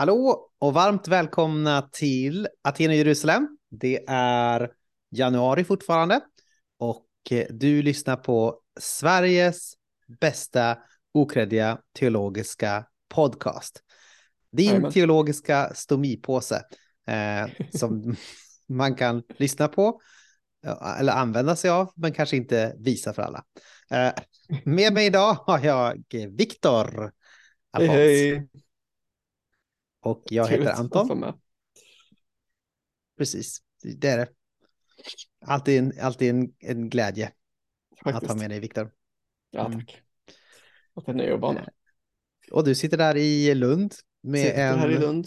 Hallå och varmt välkomna till Aten och Jerusalem. Det är januari fortfarande och du lyssnar på Sveriges bästa okreddiga teologiska podcast. Din Jajamän. teologiska stomipåse eh, som man kan lyssna på eh, eller använda sig av, men kanske inte visa för alla. Eh, med mig idag har jag Viktor Hej hej! Och jag Trevligt heter Anton. Precis, det är det. Alltid en, alltid en, en glädje att ha Faktiskt. med dig, Viktor. Ja, Mm. tack. Att det är och. Och du sitter där i Lund med, Sitter en, här i Lund.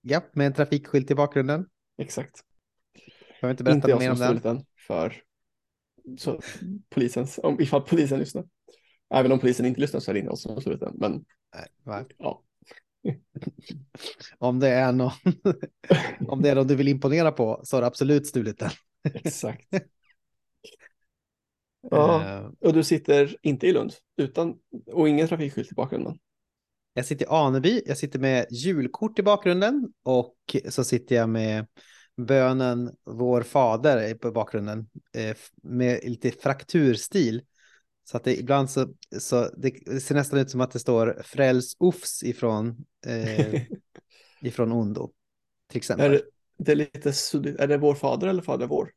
Ja, med en trafikskylt i bakgrunden. Exakt. Jag inte berätta Inte mer om har den. den för så, polisens, om, ifall polisen lyssnar. Även om polisen inte lyssnar så är det inte jag som har stulit den. Men Nej, ja, Om det är någon, om det är någon du vill imponera på så har du absolut stulit den. exakt. Ja, Eh, och du sitter inte i Lund utan, och ingen trafikskylt i bakgrunden. Jag sitter i Aneby, jag sitter med julkort i bakgrunden och så sitter jag med bönen Vår Fader på bakgrunden eh, med lite frakturstil. Så att det ibland så, så det, det ser nästan ut som att det står Fräls Ufs ifrån, eh, ifrån Ondo. Till exempel. Är Det... det, det är lite suddigt. Är det vår fader eller fader vår?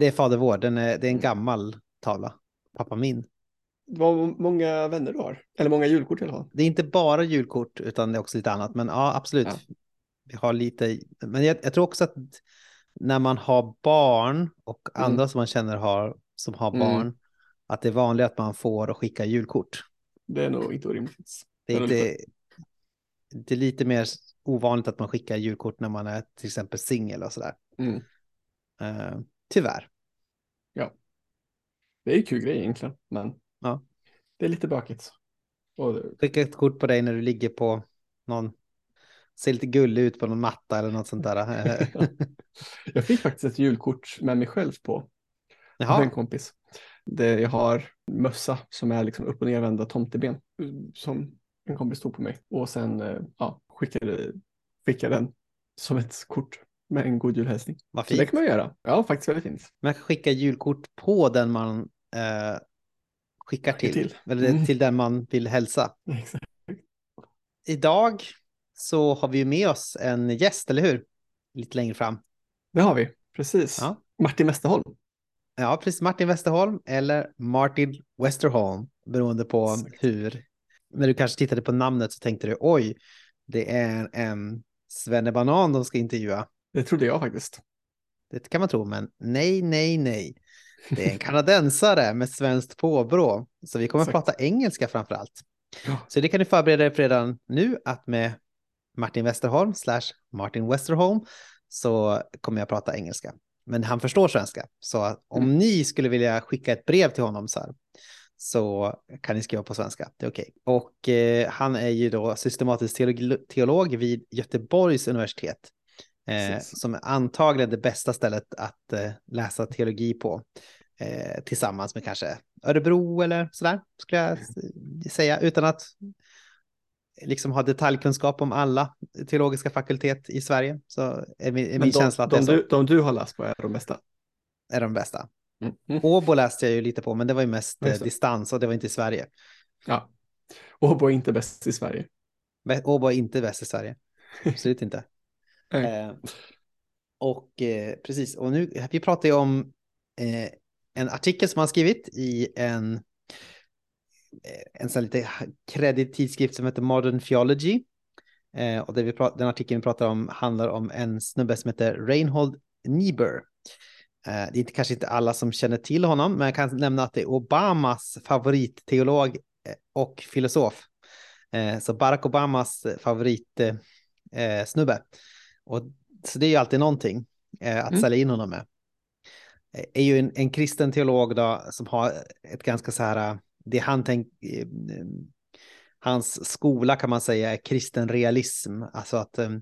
är Fader vår, den är, det är en Mm. gammal tavla. Pappa min. Vad många vänner du har. Eller många julkort alla fall. Det är inte bara julkort utan det är också lite annat. Men ja, absolut. Ja. Vi har lite, men jag, jag tror också att när man har barn och Mm. andra som man känner har, som har Mm. Att det är vanligt att man får och skicka julkort. Det är nog inte orimligt. Det är, inte, det är lite mer ovanligt att man skickar julkort när man är till exempel singel och sådär. Mm. Eh, tyvärr. Det är ju kul grej egentligen, men Ja. det är lite bökigt. Det, Skicka ett kort på dig när du ligger på någon, ser lite gullig ut på någon matta eller något sånt där. Jag fick faktiskt ett julkort med mig själv på av en Jaha, kompis. Det, jag har mössa som är liksom upp och nervända tomteben som en kompis tog på mig och sen eh, ja, skickade, skickade den som ett kort med en god julhälsning. vad Så det fint. kan man göra. Ja, faktiskt väldigt fint. Man kan skicka julkort på den man eh, skickar Skickar till. till. Eller Mm. till den man vill hälsa. Exakt. Idag så har vi ju med oss en gäst, eller hur? Lite längre fram. Det har vi, precis. Ja. Martin Westerholm. Ja, precis. Martin Westerholm eller Martin Westerholm, beroende på Exakt. hur. När du kanske tittade på namnet så tänkte du oj, det är en svennebanan de ska intervjua. Det trodde jag faktiskt. Det kan man tro, men nej, nej, nej. Det är en kanadensare med svenskt påbrå. Så vi kommer att prata engelska framför allt. Ja. Så det kan du förbereda dig för redan nu att med Martin Westerholm slash Martin Westerholm så kommer jag prata engelska. Men han förstår svenska. Så om Mm. ni skulle vilja skicka ett brev till honom så här så kan ni skriva på svenska. Det är okej. Och eh, han är ju då systematisk teolog, teolog vid Göteborgs universitet. Eh, som är antagligen det bästa stället att eh, läsa teologi på. Eh, tillsammans med kanske Örebro eller sådär, skulle jag säga, utan att liksom ha detaljkunskap om alla teologiska fakultet i Sverige. Så är min, är min de, känsla att det de, är, så, du, de du har läst på är de bästa. är de bästa. Mm. Mm. Åbo läste jag ju lite på, men det var ju mest eh, det. distans och det var inte i Sverige. Ja. Åbo är inte bäst i Sverige. Åbo är inte bäst i Sverige. Absolut inte. Eh, och eh, precis, och nu, vi pratar ju om eh, en artikel som han skrivit i en, en sån lite kreddig tidskrift som heter Modern Theology. Eh, och det vi pratar, den artikeln vi pratar om handlar om en snubbe som heter Reinhold Niebuhr. Eh, det är inte, kanske inte alla som känner till honom, men jag kan nämna att det är Obamas favoritteolog eh, och filosof. Eh, så Barack Obamas favoritsnubbe. Eh, och, så det är ju alltid någonting eh, att Mm. sälja in honom med. Eh, är ju en, en kristen teolog då, som har ett ganska så här, eh, det han tänk, eh, hans skola kan man säga är kristen realism, alltså att eh,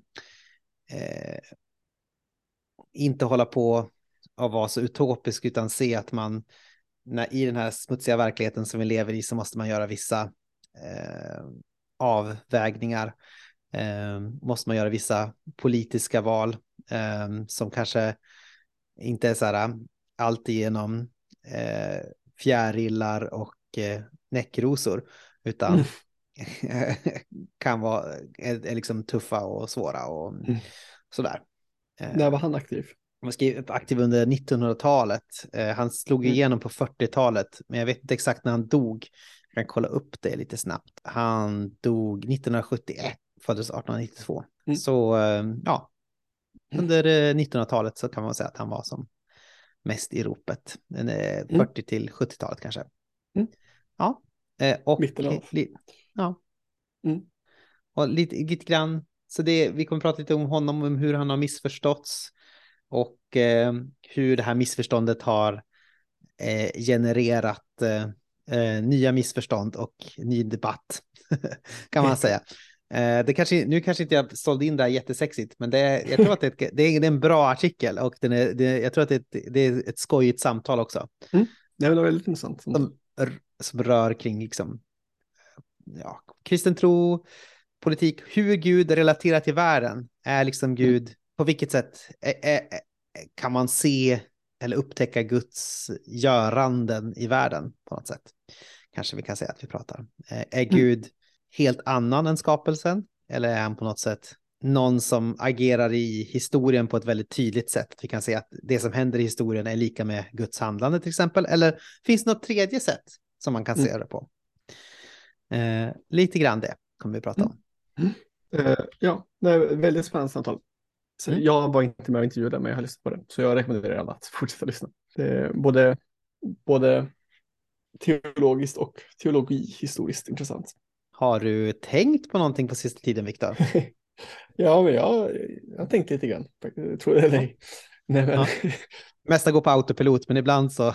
eh, inte hålla på att vara så utopisk utan se att man när, i den här smutsiga verkligheten som vi lever i så måste man göra vissa eh, avvägningar. Eh, måste man göra vissa politiska val eh, som kanske inte är så här eh, alltigenom eh, fjärilar och eh, näckrosor, utan mm. kan vara är, är liksom tuffa och svåra och mm. sådär. När var han aktiv? Han var aktiv under 1900-talet. Eh, han slog mm. igenom på 40-talet, men jag vet inte exakt när han dog. Jag kan kolla upp det lite snabbt. Han dog 1971, föddes 1892. Mm. Så eh, ja, under 1900-talet så kan man säga att han var som mest i ropet. 40 mm. till 70-talet kanske. Mm. Ja, och, Mitten av. ja. Mm. och lite, lite grann. Så det, vi kommer prata lite om honom, om hur han har missförståtts och eh, hur det här missförståndet har eh, genererat eh, eh nya missförstånd och ny debatt kan man säga. Eh, det kanske, nu kanske inte jag sålde in det här jättesexigt, men det, jag tror att det, är, det är en bra artikel och den är, det, jag tror att det är, ett, det är ett skojigt samtal också. Mm. Det var väldigt intressant. Som, som rör kring liksom, ja, kristen tro, politik, hur Gud relaterar till världen. Är liksom mm. Gud, på vilket sätt är, är, kan man se eller upptäcka Guds göranden i världen på något sätt? Kanske vi kan säga att vi pratar. Är mm. Gud helt annan än skapelsen? Eller är han på något sätt någon som agerar i historien på ett väldigt tydligt sätt? Vi kan säga att det som händer i historien är lika med Guds handlande till exempel. Eller finns det något tredje sätt som man kan mm. se det på? Eh, lite grann det kommer vi prata om. Mm. Uh, ja, det är väldigt spännande samtal. Så mm. Jag var inte med och intervjuade, men jag har lyssnat på det. Så jag rekommenderar alla att fortsätta lyssna. både, både teologiskt och teologihistoriskt intressant. Har du tänkt på någonting på sista tiden, Viktor? ja, men jag, jag har tänkt lite grann, tror jag eller ej. Nej, men... ja. Mesta går på autopilot, men ibland så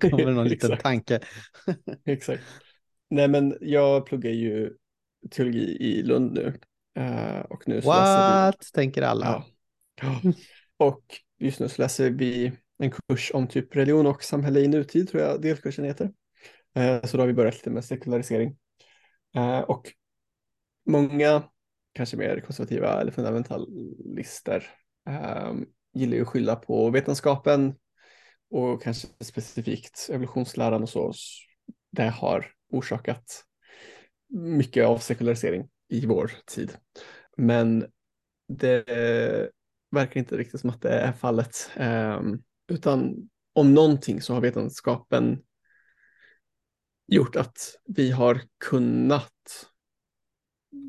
kommer det någon liten tanke. Exakt. Nej, men jag pluggar ju teologi i Lund nu. Uh, och nu What? Vi... tänker alla. Ja. Och just nu så läser vi en kurs om typ religion och samhälle i nutid, tror jag delkursen heter. Uh, så då har vi börjat lite med sekularisering. Uh, och många, kanske mer konservativa eller fundamentalister, um, gillar ju att skylla på vetenskapen och kanske specifikt evolutionsläran och så. Det har orsakat mycket av sekularisering i vår tid. Men det verkar inte riktigt som att det är fallet. Ehm, utan om någonting så har vetenskapen gjort att vi har kunnat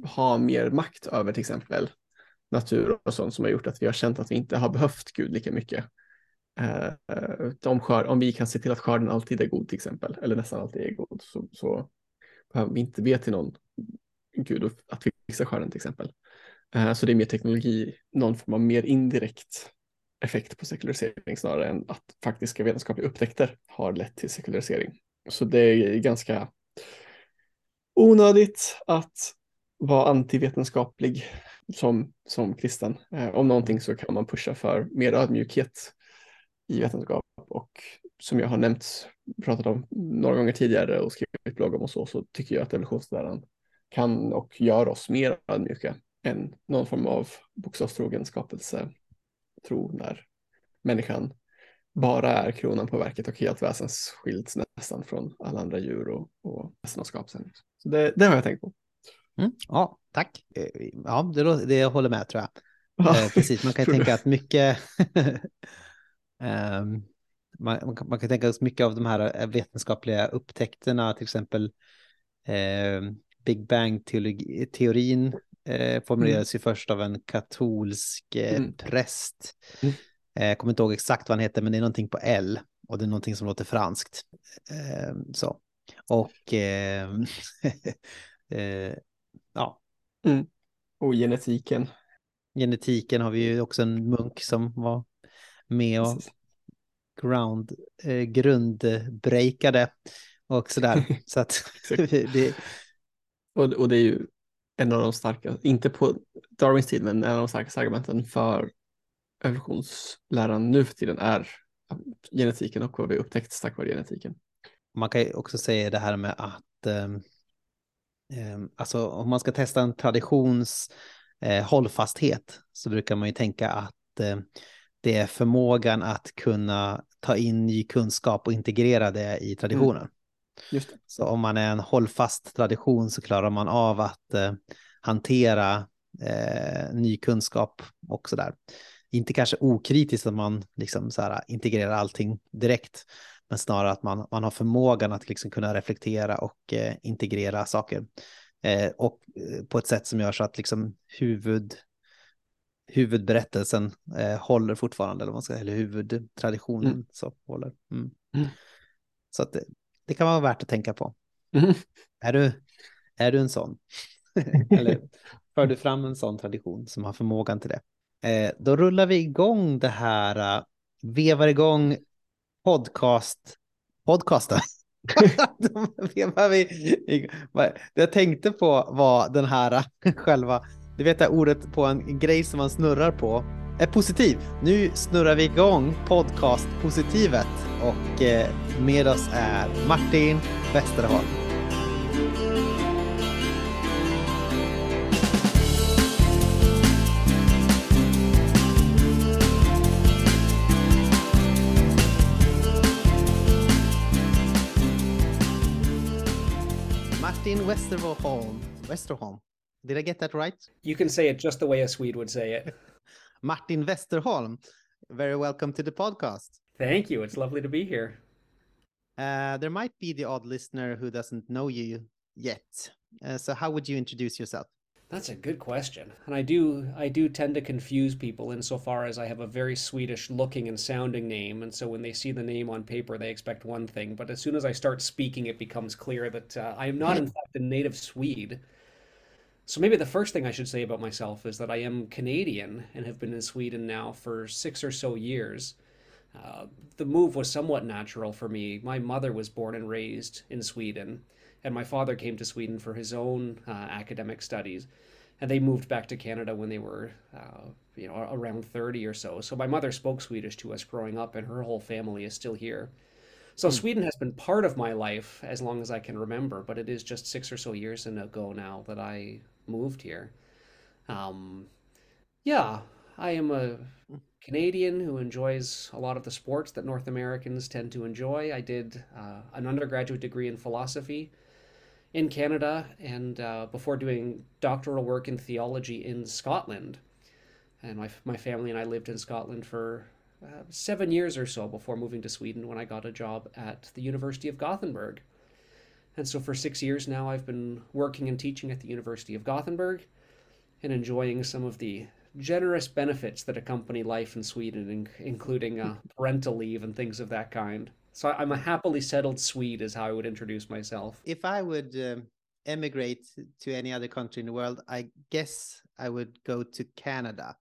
ha mer makt över till exempel natur och sånt som har gjort att vi har känt att vi inte har behövt Gud lika mycket. Eh, eh om, skör, om vi kan se till att skörden alltid är god till exempel, eller nästan alltid är god, så, så behöver vi inte be till någon Gud att fixa skörden till exempel. Eh, så det är mer teknologi, någon form av mer indirekt effekt på sekularisering snarare än att faktiska vetenskapliga upptäckter har lett till sekularisering. Så det är ganska onödigt att vara antivetenskaplig som, som kristen. Eh, om någonting så kan man pusha för mer ödmjukhet i vetenskap och som jag har nämnt, pratat om några gånger tidigare och skrivit blogg om och så, så tycker jag att evolutionsläran kan och gör oss mer ödmjuka än någon form av bokstavstrogen skapelse tro när människan bara är kronan på verket och helt väsensskilt nästan från alla andra djur och, och resten av skapelsen. Så det, det har jag tänkt på. Mm, ja, tack. Eh, ja, det, det jag håller med tror jag. Ja, eh, precis, man kan tänka du? att mycket um, man, man, kan tänka sig mycket av de här eh, vetenskapliga upptäckterna, till exempel eh, Big Bang-teorin eh, formulerades mm. ju först av en katolsk eh, mm. präst. Mm. Eh, jag kommer inte ihåg exakt vad han heter, men det är någonting på L och det är någonting som låter franskt. Eh, så. Och eh, ja. Mm. Och genetiken. Genetiken har vi ju också en munk som var med och ground, eh, grundbreakade och sådär. så att det, och, och det är ju en av de starka, inte på Darwins tid, men en av de starkaste argumenten för evolutionsläran nu för tiden är genetiken och vad vi upptäckt tack vare genetiken. Man kan ju också säga det här med att um, eh, alltså om man ska testa en traditions eh, hållfasthet så brukar man ju tänka att eh, det är förmågan att kunna ta in ny kunskap och integrera det i traditionen. Mm. Just det. Så om man är en hållfast tradition så klarar man av att eh, hantera eh, ny kunskap och så där. Inte kanske okritiskt att man liksom så här integrerar allting direkt, men snarare att man, man har förmågan att liksom kunna reflektera och eh, integrera saker. Eh, och eh, på ett sätt som gör så att liksom huvud, huvudberättelsen eh, håller fortfarande, eller, man ska, eller huvudtraditionen mm. så håller. Mm. Mm. Så att det, det, kan vara värt att tänka på. Mm. Är, du, är du en sån? eller för du fram en sån tradition som har förmågan till det? Eh, då rullar vi igång det här, uh, vevar igång podcast, podcasten. jag tänkte på var den här själva, du vet det ordet på en grej som man snurrar på, är positiv. Nu snurrar vi igång podcast-positivet och eh, med oss är Martin Westerholm. Martin Westerholm. Westerholm. Did I get that right? You can say it just the way a Swede would say it. Martin Westerholm, very welcome to the podcast. Thank you. It's lovely to be here. Uh, there might be the odd listener who doesn't know you yet. Uh, so, how would you introduce yourself? That's a good question. And I do I do tend to confuse people insofar as I have a very Swedish looking and sounding name and so when they see the name on paper they expect one thing but as soon as I start speaking it becomes clear that uh, I am not in fact a native Swede. So maybe the first thing I should say about myself is that I am Canadian and have been in Sweden now for 6 or so years. Uh, the move was somewhat natural for me. My mother was born and raised in Sweden and my father came to Sweden for his own uh, academic studies, and they moved back to Canada when they were, uh, you know, around thirty or so. So my mother spoke Swedish to us growing up, and her whole family is still here. So hmm. Sweden has been part of my life as long as I can remember, but it is just six or so years ago now that I moved here. Um, yeah, I am a Canadian who enjoys a lot of the sports that North Americans tend to enjoy. I did uh, an undergraduate degree in philosophy in Canada and uh, before doing doctoral work in theology in Scotland. And my, my family and I lived in Scotland for uh, seven years or so before moving to Sweden when I got a job at the University of Gothenburg. And so for six years now, I've been working and teaching at the University of Gothenburg and enjoying some of the generous benefits that accompany life in Sweden, including uh, parental leave and things of that kind. So I'm a happily settled Swede, is how I would introduce myself. If I would um, emigrate to any other country in the world, I guess I would go to Canada,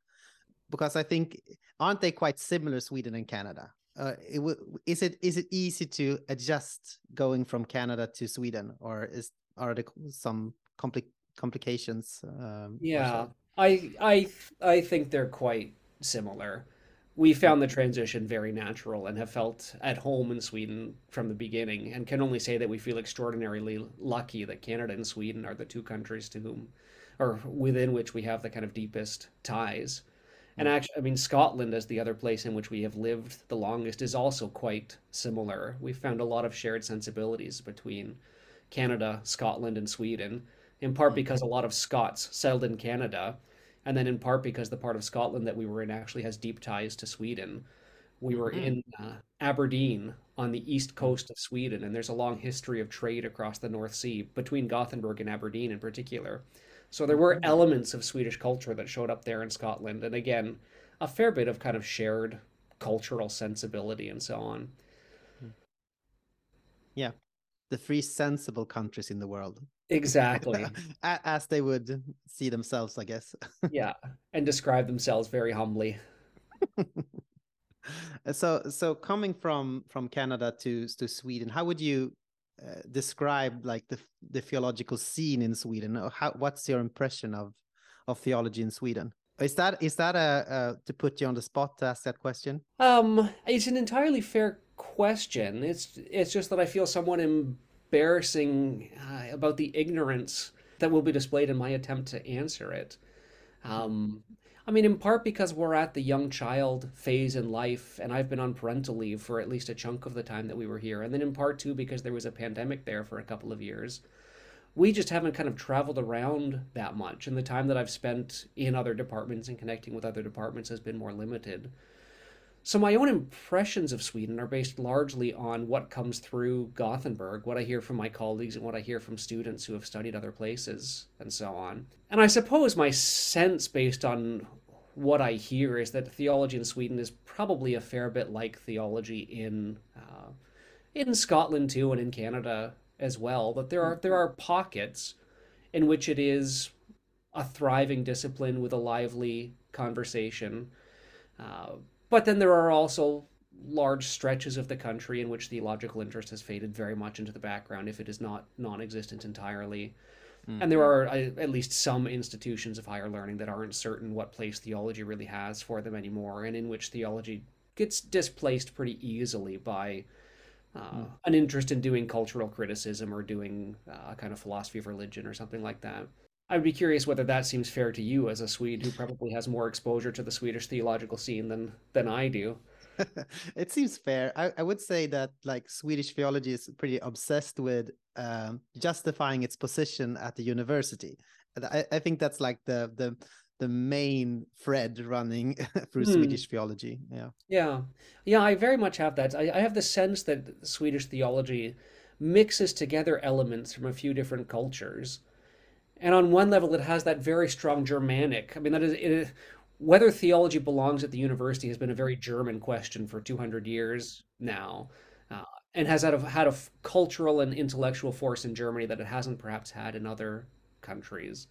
because I think aren't they quite similar, Sweden and Canada? Uh, it is it is it easy to adjust going from Canada to Sweden, or is are there some compli complications? Um, yeah, I I I think they're quite similar we mm-hmm. found the transition very natural and have felt at home in Sweden from the beginning and can only say that we feel extraordinarily lucky that Canada and Sweden are the two countries to whom or within which we have the kind of deepest ties. And mm-hmm. actually, I mean, Scotland, as the other place in which we have lived the longest, is also quite similar. We've found a lot of shared sensibilities between Canada, Scotland, and Sweden, in part mm-hmm. because a lot of Scots settled in Canada and then in part because the part of Scotland that we were in actually has deep ties to Sweden. We were mm-hmm. in uh, Aberdeen on the east coast of Sweden, and there's a long history of trade across the North Sea between Gothenburg and Aberdeen in particular. So there were mm-hmm. elements of Swedish culture that showed up there in Scotland, and again, a fair bit of kind of shared cultural sensibility and so on. Hmm. Yeah, the three sensible countries in the world. Exactly. As they would see themselves, I guess. yeah, and describe themselves very humbly. so, so coming from from Canada to to Sweden, how would you uh, describe like the the theological scene in Sweden? How what's your impression of of theology in Sweden? Is that is that a, a to put you on the spot to ask that question? Um, it's an entirely fair question. It's it's just that I feel somewhat embarrassing uh, about the ignorance that will be displayed in my attempt to answer it. Um, I mean, in part because we're at the young child phase in life, and I've been on parental leave for at least a chunk of the time that we were here. And then in part too, because there was a pandemic there for a couple of years. We just haven't kind of traveled around that much. And the time that I've spent in other departments and connecting with other departments has been more limited. So my own impressions of Sweden are based largely on what comes through Gothenburg, what I hear from my colleagues and what I hear from students who have studied other places and so on. And I suppose my sense based on what I hear is that theology in Sweden is probably a fair bit like theology in uh, in Scotland too and in Canada as well. That there are there are pockets in which it is a thriving discipline with a lively conversation. Uh, but then there are also large stretches of the country in which theological interest has faded very much into the background, if it is not non existent entirely. Mm-hmm. And there are uh, at least some institutions of higher learning that aren't certain what place theology really has for them anymore, and in which theology gets displaced pretty easily by uh, mm. an interest in doing cultural criticism or doing uh, a kind of philosophy of religion or something like that. I'd be curious whether that seems fair to you as a Swede who probably has more exposure to the Swedish theological scene than than I do. it seems fair. I, I, would say that like Swedish theology is pretty obsessed with um, justifying its position at the university. I, I, think that's like the the the main thread running through hmm. Swedish theology. Yeah. Yeah. Yeah, I very much have that. I, I have the sense that Swedish theology mixes together elements from a few different cultures and on one level, it has that very strong Germanic. I mean, that is whether theology belongs at the university has been a very German question for 200 years now, uh, and has had a, had cultural and intellectual force in Germany that it hasn't perhaps had in other countries.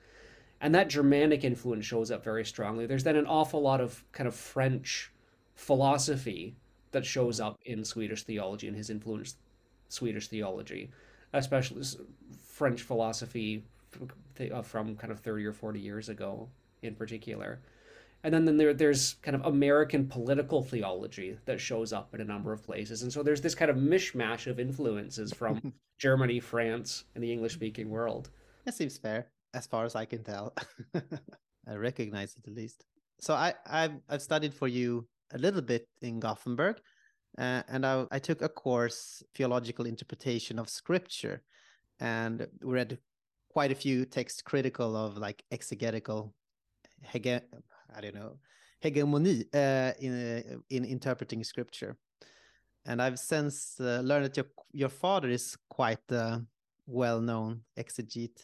And that Germanic influence shows up very strongly. There's then an awful lot of kind of French philosophy that shows up in Swedish theology and has influenced Swedish theology, especially French philosophy from kind of 30 or 40 years ago in particular. And then, then there, there's kind of American political theology that shows up in a number of places. And so there's this kind of mishmash of influences from Germany, France, and the English speaking world. That seems fair, as far as I can tell. I recognize it at least. So I, I've, I've studied for you a little bit in Gothenburg, uh, and I, I took a course, Theological Interpretation of Scripture, and read quite a few texts critical of like exegetical hege I don't know hegemony uh, in uh, in interpreting scripture. And I've since uh, learned that your your father is quite a well-known exegete.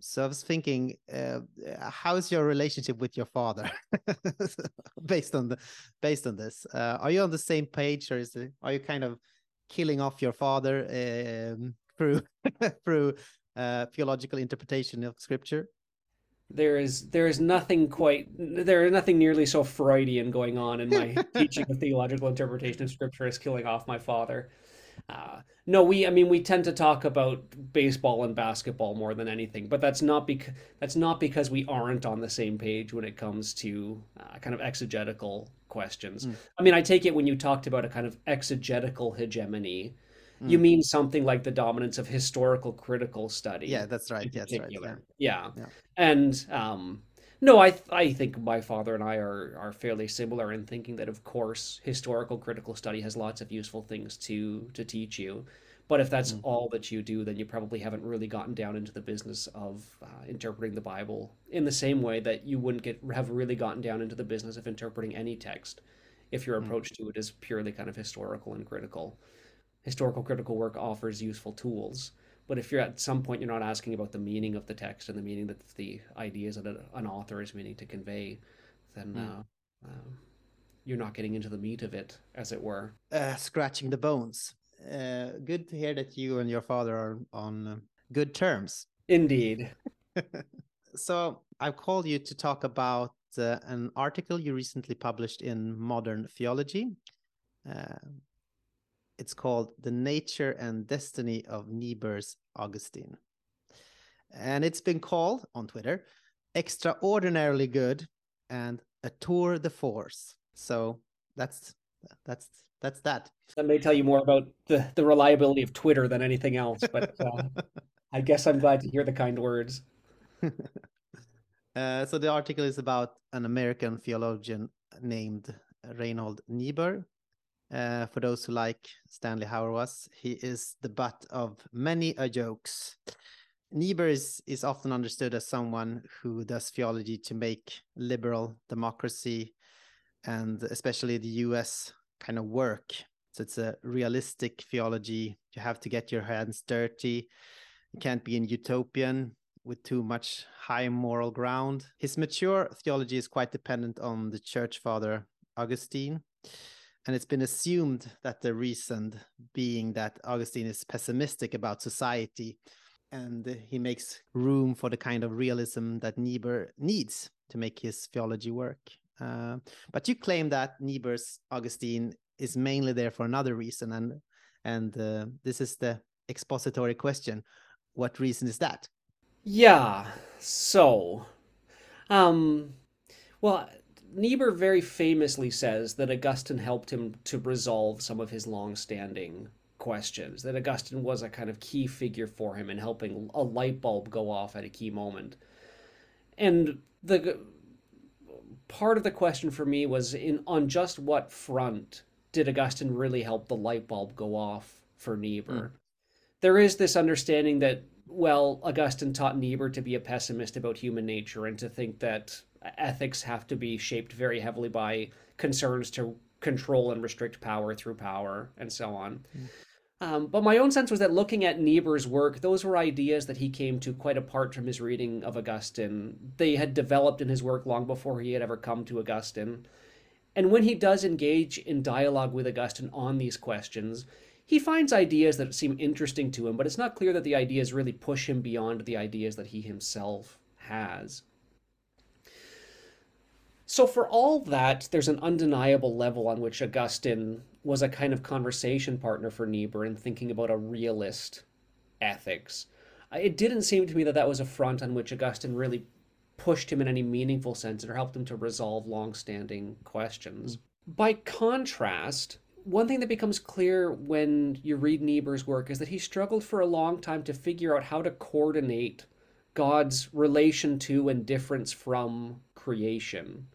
So I was thinking, uh, how's your relationship with your father, based on the based on this? Uh, are you on the same page, or is it, are you kind of killing off your father um, through through uh, theological interpretation of scripture? There is there is nothing quite there is nothing nearly so Freudian going on in my teaching of theological interpretation of scripture as killing off my father. Uh, no, we I mean we tend to talk about baseball and basketball more than anything, but that's not because that's not because we aren't on the same page when it comes to uh, kind of exegetical questions. Mm. I mean, I take it when you talked about a kind of exegetical hegemony. You mean something like the dominance of historical critical study. Yeah, that's right. Yeah, that's right. Yeah. yeah. yeah. And um, no, I I think my father and I are are fairly similar in thinking that of course historical critical study has lots of useful things to to teach you. But if that's mm. all that you do, then you probably haven't really gotten down into the business of uh, interpreting the Bible in the same way that you wouldn't get have really gotten down into the business of interpreting any text if your mm. approach to it is purely kind of historical and critical historical critical work offers useful tools. But if you're at some point you're not asking about the meaning of the text and the meaning that the ideas that an author is meaning to convey, then mm. uh, uh, you're not getting into the meat of it, as it were. Uh, scratching the bones. Uh, good to hear that you and your father are on uh, good terms. Indeed. so I've called you to talk about uh, an article you recently published in Modern Theology. It's called The Nature and Destiny of Niebuhr's Augustine. And it's been called on Twitter extraordinarily good and a tour de force. So that's that's that's that. That may tell you more about the, the reliability of Twitter than anything else, but uh, I guess I'm glad to hear the kind words. uh, so the article is about an American theologian named Reinhold Niebuhr. Uh, for those who like Stanley Hauerwas, he is the butt of many a jokes. Niebuhr is, is often understood as someone who does theology to make liberal democracy and especially the US kind of work. So it's a realistic theology. You have to get your hands dirty. You can't be an utopian with too much high moral ground. His mature theology is quite dependent on the church father Augustine. And it's been assumed that the reason being that Augustine is pessimistic about society and he makes room for the kind of realism that Niebuhr needs to make his theology work. Uh, but you claim that Niebuhr's Augustine is mainly there for another reason, and and uh, this is the expository question: What reason is that? Yeah. So, um, well, Niebuhr very famously says that Augustine helped him to resolve some of his long-standing questions, that Augustine was a kind of key figure for him in helping a light bulb go off at a key moment. And the part of the question for me was in on just what front did Augustine really help the light bulb go off for Niebuhr? Mm. There is this understanding that well, Augustine taught Niebuhr to be a pessimist about human nature and to think that ethics have to be shaped very heavily by concerns to control and restrict power through power and so on. Mm. Um, but my own sense was that looking at Niebuhr's work, those were ideas that he came to quite apart from his reading of Augustine. They had developed in his work long before he had ever come to Augustine. And when he does engage in dialogue with Augustine on these questions, he finds ideas that seem interesting to him, but it's not clear that the ideas really push him beyond the ideas that he himself has. So, for all that, there's an undeniable level on which Augustine was a kind of conversation partner for Niebuhr in thinking about a realist ethics. Uh, it didn't seem to me that that was a front on which Augustine really pushed him in any meaningful sense or helped him to resolve long-standing questions. By contrast, one thing that becomes clear when you read Niebuhr's work is that he struggled for a long time to figure out how to coordinate God's relation to and difference from creation.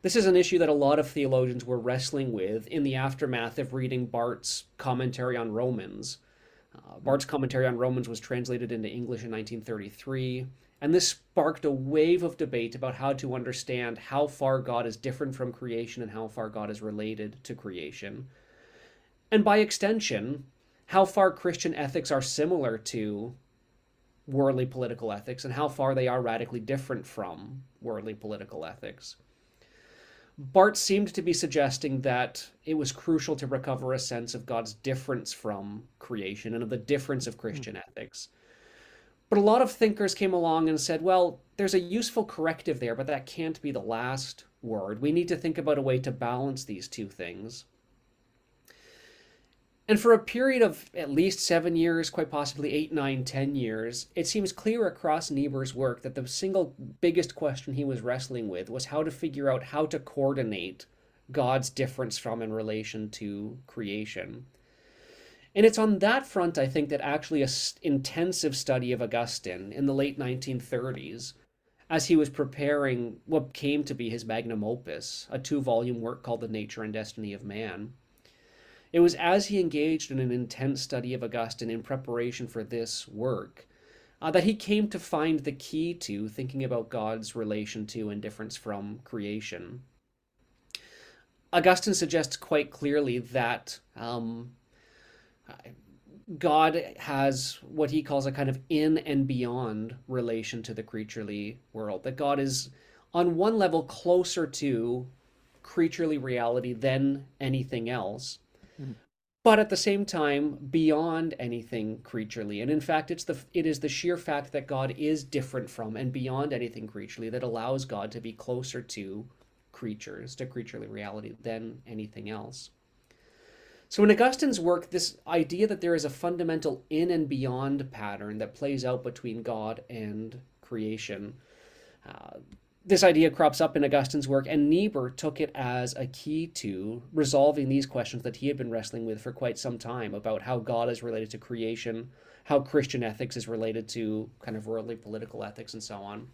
This is an issue that a lot of theologians were wrestling with in the aftermath of reading Barth's commentary on Romans. Uh, Barth's commentary on Romans was translated into English in 1933, and this sparked a wave of debate about how to understand how far God is different from creation and how far God is related to creation. And by extension, how far Christian ethics are similar to worldly political ethics and how far they are radically different from worldly political ethics. Barth seemed to be suggesting that it was crucial to recover a sense of God's difference from creation and of the difference of Christian mm. ethics. But a lot of thinkers came along and said, well, there's a useful corrective there, but that can't be the last word. We need to think about a way to balance these two things. And for a period of at least seven years, quite possibly eight, nine, ten years, it seems clear across Niebuhr's work that the single biggest question he was wrestling with was how to figure out how to coordinate God's difference from in relation to creation. And it's on that front, I think, that actually a intensive study of Augustine in the late 1930s, as he was preparing what came to be his magnum opus, a two volume work called The Nature and Destiny of Man it was as he engaged in an intense study of Augustine in preparation for this work uh, that he came to find the key to thinking about God's relation to and difference from creation. Augustine suggests quite clearly that um, God has what he calls a kind of in and beyond relation to the creaturely world. That God is, on one level, closer to creaturely reality than anything else but at the same time beyond anything creaturely. And in fact it's the it is the sheer fact that god is different from and beyond anything creaturely that allows god to be closer to creatures to creaturely reality than anything else. So in augustine's work this idea that there is a fundamental in and beyond pattern that plays out between god and creation uh, this idea crops up in Augustine's work, and Niebuhr took it as a key to resolving these questions that he had been wrestling with for quite some time about how God is related to creation, how Christian ethics is related to kind of worldly political ethics, and so on.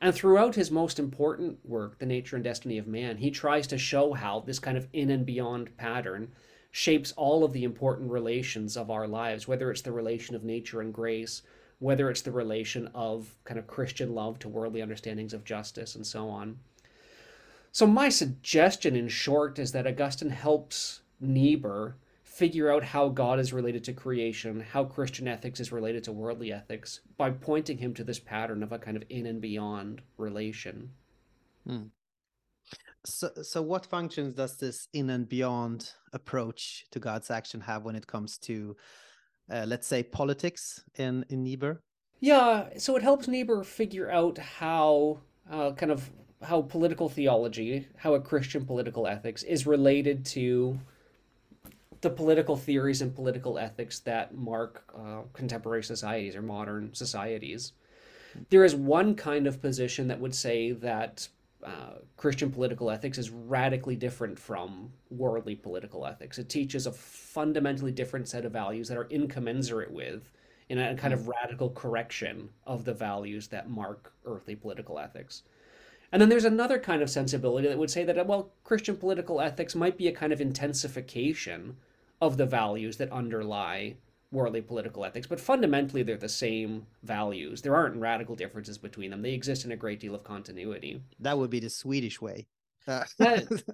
And throughout his most important work, The Nature and Destiny of Man, he tries to show how this kind of in and beyond pattern shapes all of the important relations of our lives, whether it's the relation of nature and grace, whether it's the relation of kind of Christian love to worldly understandings of justice and so on. So, my suggestion in short is that Augustine helps Niebuhr figure out how God is related to creation, how Christian ethics is related to worldly ethics, by pointing him to this pattern of a kind of in and beyond relation. Hmm. So, so what functions does this in and beyond approach to God's action have when it comes to, uh, let's say, politics in in Niebuhr? Yeah, so it helps Niebuhr figure out how uh, kind of how political theology, how a Christian political ethics is related to the political theories and political ethics that mark uh, contemporary societies or modern societies. There is one kind of position that would say that uh, Christian political ethics is radically different from worldly political ethics. It teaches a fundamentally different set of values that are incommensurate with, in a kind of radical correction of the values that mark earthly political ethics. And then there's another kind of sensibility that would say that, well, Christian political ethics might be a kind of intensification of the values that underlie worldly political ethics, but fundamentally they're the same values. There aren't radical differences between them. They exist in a great deal of continuity. That would be the Swedish way. Uh,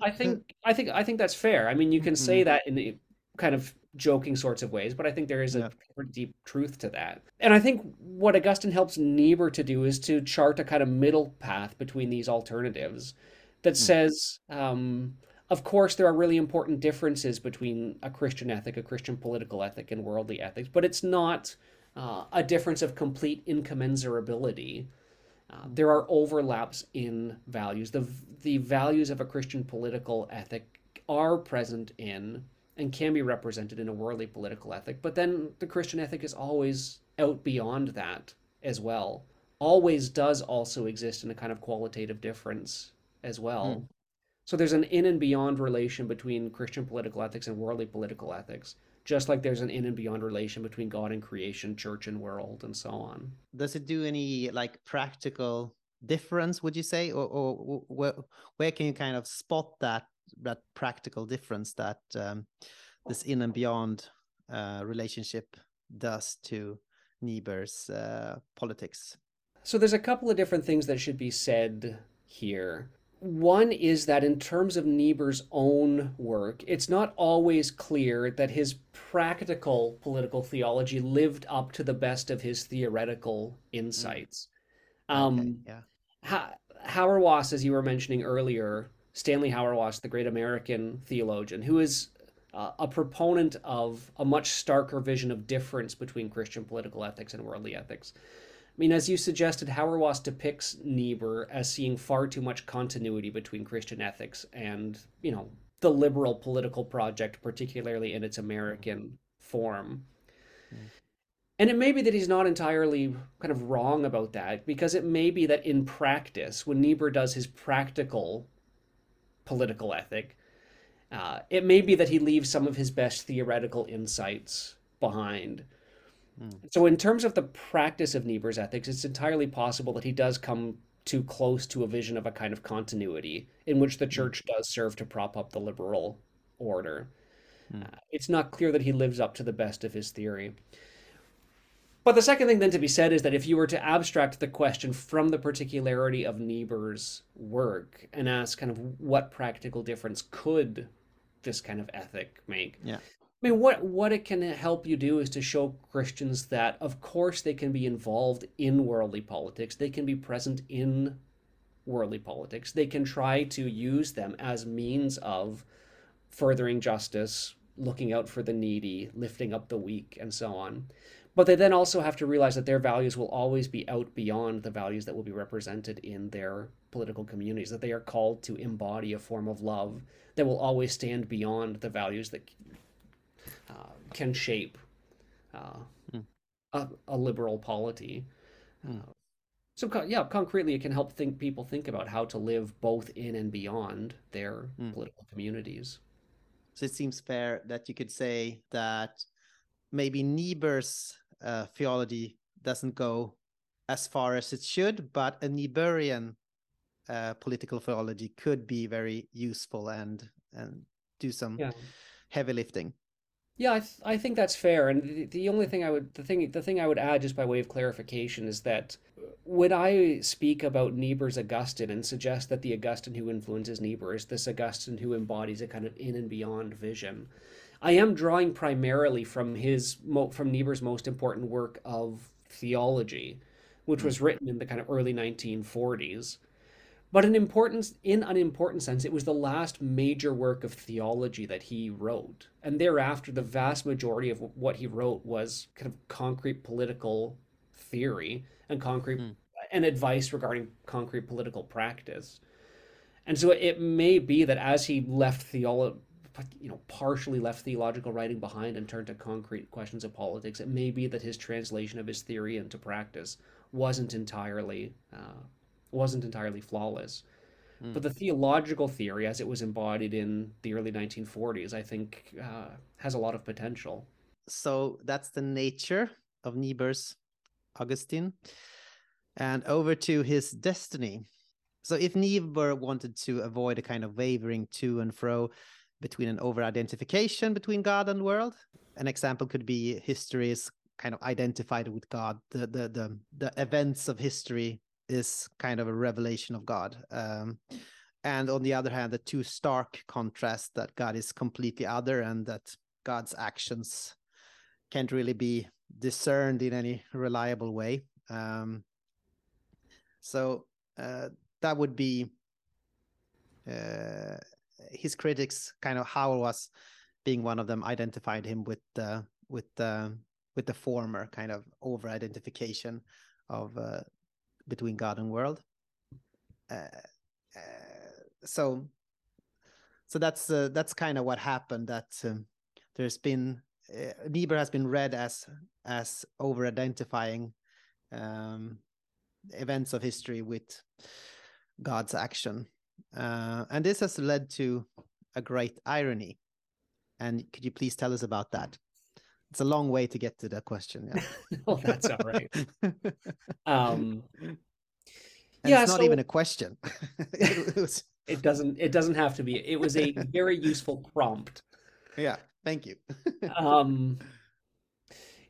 I think I think I think that's fair. I mean, you can say mm-hmm. that in kind of joking sorts of ways, but I think there is a yeah. deep truth to that. And I think what Augustine helps Niebuhr to do is to chart a kind of middle path between these alternatives that mm. says um, of course, there are really important differences between a Christian ethic, a Christian political ethic, and worldly ethics, but it's not uh, a difference of complete incommensurability. Uh, there are overlaps in values. The, the values of a Christian political ethic are present in and can be represented in a worldly political ethic, but then the Christian ethic is always out beyond that as well. Always does also exist in a kind of qualitative difference as well. Mm. So there's an in and beyond relation between Christian political ethics and worldly political ethics, just like there's an in and beyond relation between God and creation, church and world, and so on. Does it do any like practical difference, would you say, or, or where, where can you kind of spot that that practical difference that um, this in and beyond uh, relationship does to Niebuhr's uh, politics? So there's a couple of different things that should be said here. One is that in terms of Niebuhr's own work, it's not always clear that his practical political theology lived up to the best of his theoretical insights. Mm. Um, okay, yeah. Ha- Hauerwas, as you were mentioning earlier, Stanley Hauerwas, the great American theologian, who is uh, a proponent of a much starker vision of difference between Christian political ethics and worldly ethics. I mean, as you suggested, Hauerwas depicts Niebuhr as seeing far too much continuity between Christian ethics and, you know, the liberal political project, particularly in its American form. And it may be that he's not entirely kind of wrong about that, because it may be that in practice, when Niebuhr does his practical political ethic, uh, it may be that he leaves some of his best theoretical insights behind. Hmm. So, in terms of the practice of Niebuhr's ethics, it's entirely possible that he does come too close to a vision of a kind of continuity in which the hmm. church does serve to prop up the liberal order. Mm. Uh, it's not clear that he lives up to the best of his theory. But the second thing then to be said is that if you were to abstract the question from the particularity of Niebuhr's work and ask kind of what practical difference could this kind of ethic make? Yeah. I mean, what what it can help you do is to show Christians that, of course, they can be involved in worldly politics. They can be present in worldly politics. They can try to use them as means of furthering justice, looking out for the needy, lifting up the weak, and so on. But they then also have to realize that their values will always be out beyond the values that will be represented in their political communities, that they are called to embody a form of love that will always stand beyond the values that uh, can shape uh, mm. a, a, liberal polity. Mm. So co- yeah, concretely, it can help think people think about how to live both in and beyond their Mm. political communities. So it seems fair that you could say that maybe Niebuhr's uh, theology doesn't go as far as it should, but a Niebuhrian uh, political theology could be very useful and and do some Yeah. heavy lifting. Yeah, I, th I think that's fair. And the, the only thing I would the thing the thing I would add just by way of clarification is that uh, when I speak about Niebuhr's Augustine and suggest that the Augustine who influences Niebuhr is this Augustine who embodies a kind of in and beyond vision, I am drawing primarily from his mo from Niebuhr's most important work of theology, which hmm. was written in the kind of early 1940s. But in importance, in an important sense, it was the last major work of theology that he wrote. And thereafter, the vast majority of what he wrote was kind of concrete political theory and concrete Mm. and advice regarding concrete political practice. And so it may be that as he left theology, you know, partially left theological writing behind and turned to concrete questions of politics, it may be that his translation of his theory into practice wasn't entirely uh, wasn't entirely flawless. Mm. But the theological theory, as it was embodied in the early 1940s, I think uh, has a lot of potential. So that's the nature of Niebuhr's Augustine. And over to his destiny. So if Niebuhr wanted to avoid a kind of wavering to and fro between an over identification between God and world, an example could be history is kind of identified with God. The the the, the events of history is kind of a revelation of God. Um, and on the other hand, the two stark contrast that God is completely other and that God's actions can't really be discerned in any reliable way. Um, so uh, that would be uh, his critics, kind of Hauerwas being one of them, identified him with the with the with the former kind of over identification of uh, between God and world. Uh, uh, so so that's uh, that's kind of what happened. That um, there's been uh, Niebuhr has been read as as over identifying um, events of history with God's action, uh, and this has led to a great irony. And could you please tell us about that? It's a long way to get to that question. Yeah. oh, that's all right. Um, And yeah, it's not so even a question. it was, it doesn't it doesn't have to be. It was a very useful prompt. yeah, thank you. Um,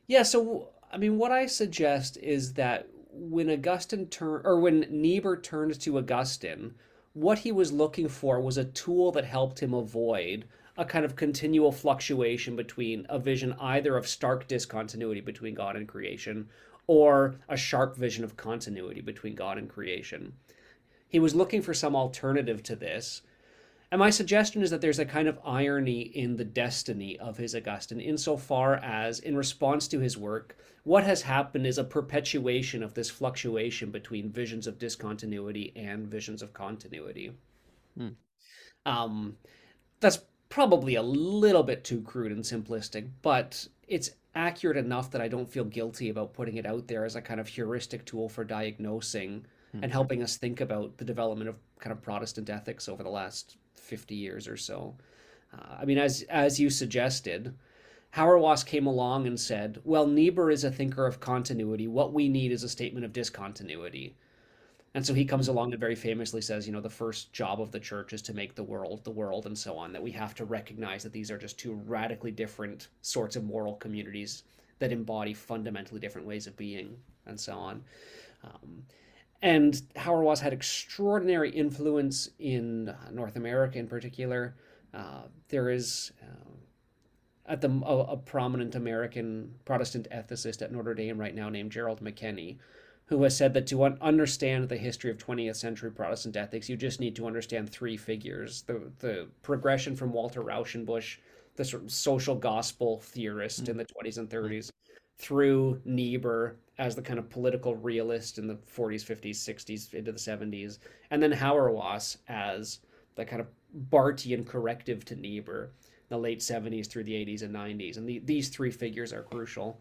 yeah, so I mean, what I suggest is that when Augustine turned, or when Niebuhr turned to Augustine, what he was looking for was a tool that helped him avoid a kind of continual fluctuation between a vision either of stark discontinuity between God and creation or a sharp vision of continuity between God and creation. He was looking for some alternative to this. And my suggestion is that there's a kind of irony in the destiny of his Augustine, insofar as, in response to his work, what has happened is a perpetuation of this fluctuation between visions of discontinuity and visions of continuity. Hmm. Um, that's probably a little bit too crude and simplistic, but it's accurate enough that I don't feel guilty about putting it out there as a kind of heuristic tool for diagnosing Hmm. and helping us think about the development of kind of Protestant ethics over the last 50 years or so. Uh, I mean, as as you suggested, Hauerwas came along and said, "Well, Niebuhr is a thinker of continuity. What we need is a statement of discontinuity." And so he comes along and very famously says, you know, the first job of the church is to make the world the world and so on, that we have to recognize that these are just two radically different sorts of moral communities that embody fundamentally different ways of being and so on. Um, and Hauerwas had extraordinary influence in North America in particular. Uh, there is uh, at the a, a prominent American Protestant ethicist at Notre Dame right now named Gerald McKenny, who has said that to un- understand the history of 20th century Protestant ethics, you just need to understand three figures: the the progression from Walter Rauschenbusch, the sort of social gospel theorist in the 20s and 30s, through Niebuhr as the kind of political realist in the 40s, 50s, 60s, into the 70s, and then Hauerwas as the kind of Barthian corrective to Niebuhr, the late 70s through the 80s and 90s. And the, these three figures are crucial.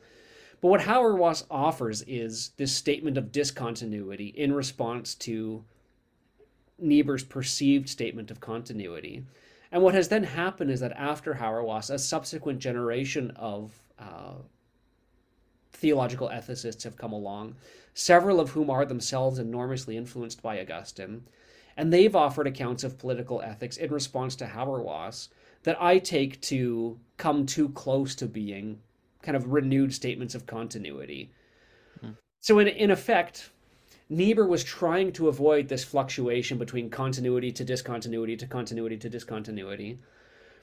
But what Hauerwas offers is this statement of discontinuity in response to Niebuhr's perceived statement of continuity. And what has then happened is that after Hauerwas, a subsequent generation of uh, theological ethicists have come along, several of whom are themselves enormously influenced by Augustine. And they've offered accounts of political ethics in response to Hauerwas that I take to come too close to being kind of renewed statements of continuity. Mm. So, in, in effect, Niebuhr was trying to avoid this fluctuation between continuity to discontinuity to continuity to discontinuity.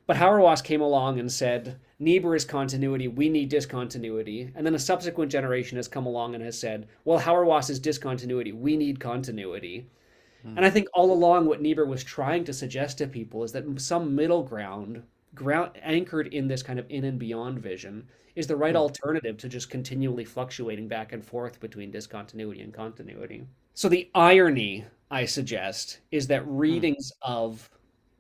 But Hauerwas came along and said, Niebuhr is continuity, we need discontinuity. And then a subsequent generation has come along and has said, well, Hauerwas is discontinuity, we need continuity. And I think all along what Niebuhr was trying to suggest to people is that some middle ground, ground anchored in this kind of in and beyond vision, is the right mm. alternative to just continually fluctuating back and forth between discontinuity and continuity. So the irony, I suggest, is that hmm. readings mm. of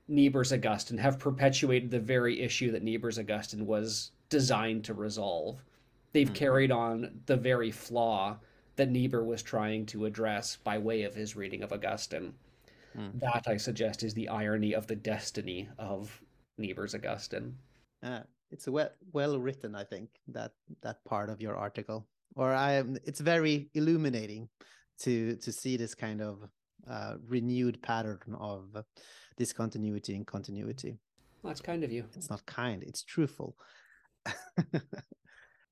Niebuhr's Augustine have perpetuated the very issue that Niebuhr's Augustine was designed to resolve. They've mm. carried on the very flaw that Niebuhr was trying to address by way of his reading of Augustine. Mm. That, I suggest, is the irony of the destiny of Niebuhr's Augustine. Uh, it's well well written, I think that that part of your article, or I am. It's very illuminating to to see this kind of uh, renewed pattern of discontinuity and continuity. Well, that's kind of you. It's not kind. It's truthful.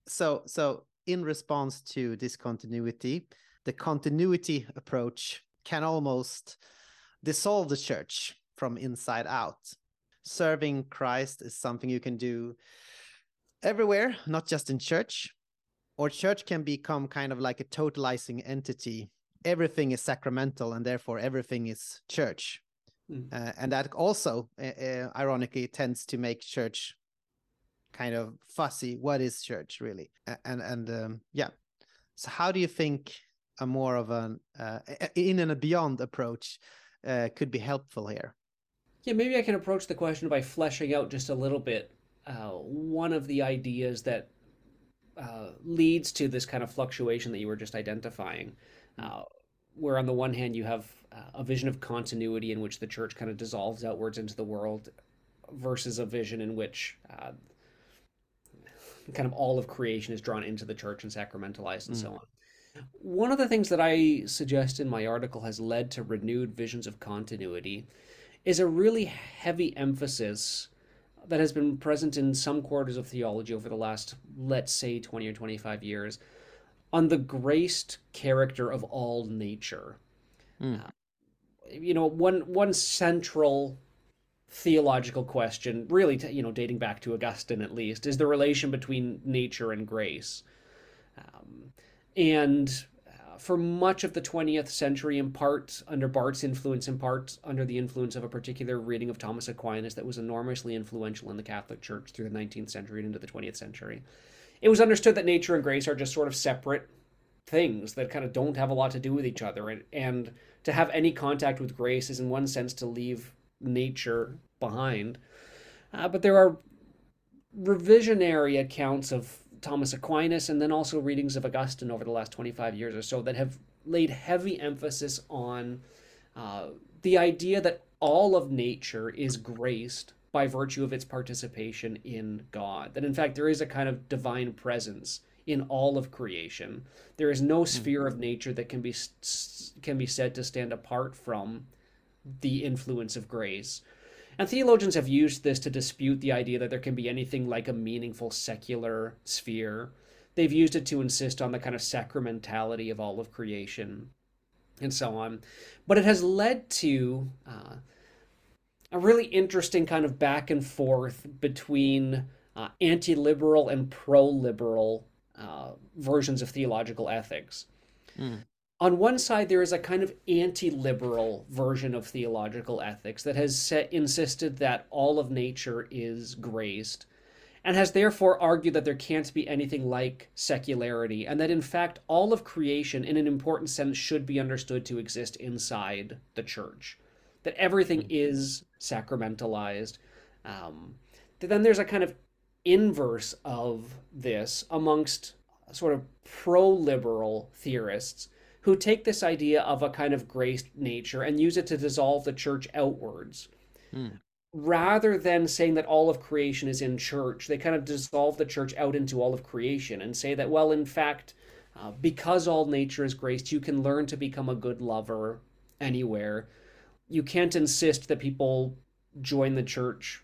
so so in response to discontinuity, the continuity approach can almost dissolve the church from inside out. Serving Christ is something you can do everywhere, not just in church. Or church can become kind of like a totalizing entity. Everything is sacramental, and therefore everything is church. Mm. Uh, and that also, uh, uh, ironically, tends to make church kind of fussy what is church really and and um, yeah so how do you think a more of an uh, in and a beyond approach uh, could be helpful here yeah maybe i can approach the question by fleshing out just a little bit uh, one of the ideas that uh, leads to this kind of fluctuation that you were just identifying uh, where on the one hand you have uh, a vision of continuity in which the church kind of dissolves outwards into the world versus a vision in which kind of all of creation is drawn into the church and sacramentalized and mm. so on. One of the things that I suggest in my article has led to renewed visions of continuity is a really heavy emphasis that has been present in some quarters of theology over the last, let's say, 20 or 25 years on the graced character of all nature. Mm. Uh, you know, one one central theological question, really, you know, dating back to Augustine at least, is the relation between nature and grace. Um, and for much of the 20th century, in part under Barth's influence, in part under the influence of a particular reading of Thomas Aquinas that was enormously influential in the Catholic Church through the 19th century and into the 20th century, it was understood that nature and grace are just sort of separate things that kind of don't have a lot to do with each other. And, and to have any contact with grace is, in one sense, to leave nature behind. Uh, but there are revisionary accounts of Thomas Aquinas and then also readings of Augustine over the last 25 years or so that have laid heavy emphasis on uh, the idea that all of nature is graced by virtue of its participation in God. That in fact there is a kind of divine presence in all of creation. There is no hmm. sphere of nature that can be can be said to stand apart from the influence of grace. And theologians have used this to dispute the idea that there can be anything like a meaningful secular sphere. They've used it to insist on the kind of sacramentality of all of creation and so on. But it has led to uh, a really interesting kind of back and forth between uh, anti liberal and pro liberal uh, versions of theological ethics. Mm on one side, there is a kind of anti liberal version of theological ethics that has set, insisted that all of nature is graced and has therefore argued that there can't be anything like secularity, and that in fact all of creation, in an important sense, should be understood to exist inside the church. That everything hmm. is sacramentalized. Um, then there's a kind of inverse of this amongst sort of pro liberal theorists who take this idea of a kind of graced nature and use it to dissolve the church outwards. Hmm. Rather than saying that all of creation is in church, they kind of dissolve the church out into all of creation and say that, well, in fact, uh, because all nature is graced, you can learn to become a good lover anywhere. You can't insist that people join the church,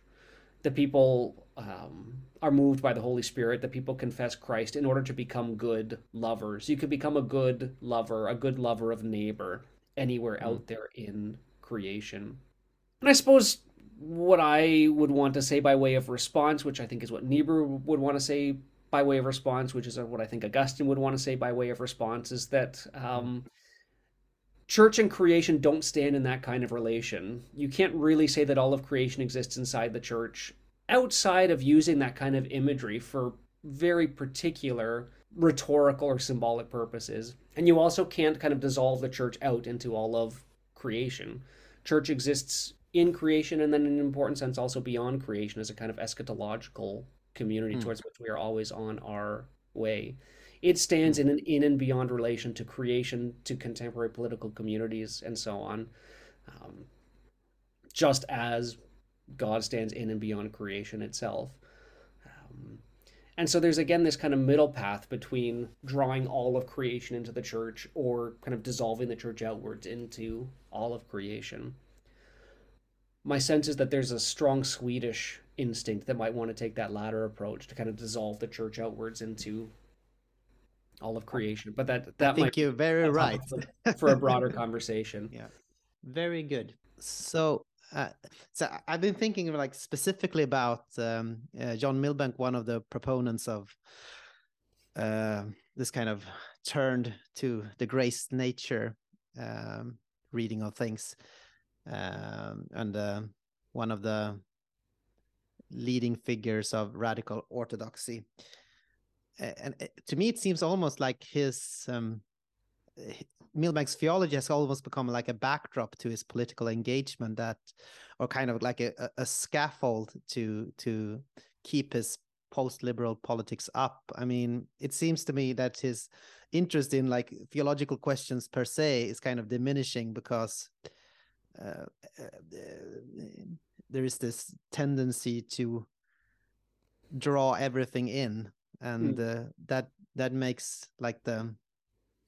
that people um, are moved by the Holy Spirit, that people confess Christ in order to become good lovers. You could become a good lover, a good lover of neighbor anywhere mm. out there in creation. And I suppose what I would want to say by way of response, which I think is what Niebuhr would want to say by way of response, which is what I think Augustine would want to say by way of response, is that um, church and creation don't stand in that kind of relation. You can't really say that all of creation exists inside the church outside of using that kind of imagery for very particular rhetorical or symbolic purposes. And you also can't kind of dissolve the church out into all of creation. Church exists in creation and then in an important sense also beyond creation as a kind of eschatological community mm. towards which we are always on our way. It stands in an in and beyond relation to creation, to contemporary political communities, and so on. Um, just as God stands in and beyond creation itself. Um, and so there's again this kind of middle path between drawing all of creation into the church or kind of dissolving the church outwards into all of creation. My sense is that there's a strong Swedish instinct that might want to take that latter approach to kind of dissolve the church outwards into all of creation. But that that I think you're very right for, for a broader conversation. Yeah, very good. So uh, so I've been thinking like specifically about um, uh, John Milbank, one of the proponents of uh, this kind of turned to the grace nature um, reading of things, um, and uh, one of the leading figures of radical orthodoxy. And to me, it seems almost like his um, Milbank's theology has almost become like a backdrop to his political engagement that or kind of like a, a scaffold to to keep his post-liberal politics up i mean it seems to me that his interest in like theological questions per se is kind of diminishing because uh, uh, there is this tendency to draw everything in and mm. uh, that that makes like the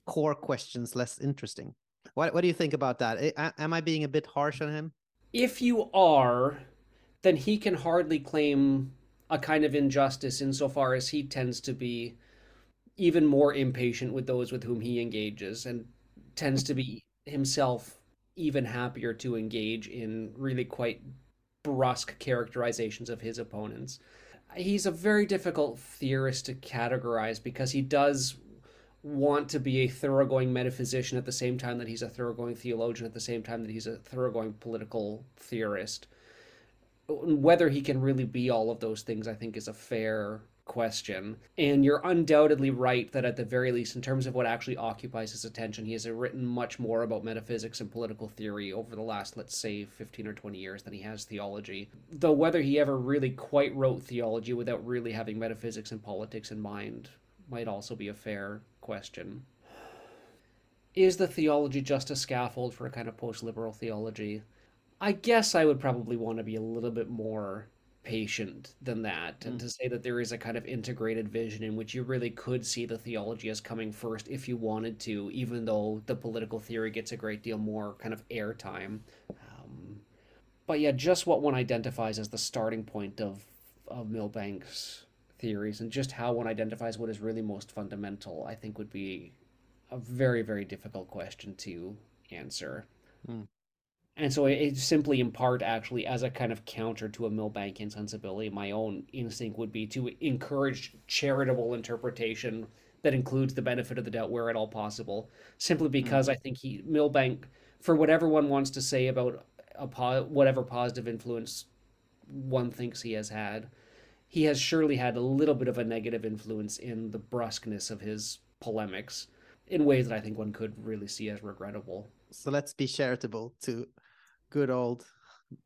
core questions less interesting. What what do you think about that? Am I being a bit harsh on him? If you are, then he can hardly claim a kind of injustice insofar as he tends to be even more impatient with those with whom he engages and tends to be himself even happier to engage in really quite brusque characterizations of his opponents. He's a very difficult theorist to categorize because he does want to be a thoroughgoing metaphysician at the same time that he's a thoroughgoing theologian, at the same time that he's a thoroughgoing political theorist. Whether he can really be all of those things, I think, is a fair question. And you're undoubtedly right that, at the very least, in terms of what actually occupies his attention, he has written much more about metaphysics and political theory over the last, let's say, 15 or 20 years than he has theology. Though whether he ever really quite wrote theology without really having metaphysics and politics in mind might also be a fair question. Is the theology just a scaffold for a kind of post liberal theology? I guess I would probably want to be a little bit more patient than that mm. and to say that there is a kind of integrated vision in which you really could see the theology as coming first if you wanted to even though the political theory gets a great deal more kind of airtime um, but yeah just what one identifies as the starting point of of milbank's theories and just how one identifies what is really most fundamental, I think would be a very, very difficult question to answer. Mm. And so it simply in part actually as a kind of counter to a Milbankian sensibility, my own instinct would be to encourage charitable interpretation that includes the benefit of the doubt where at all possible. Simply because mm. I think he Milbank, for whatever one wants to say about a po- whatever positive influence one thinks he has had, he has surely had a little bit of a negative influence in the brusqueness of his polemics in ways that I think one could really see as regrettable. So let's be charitable to good old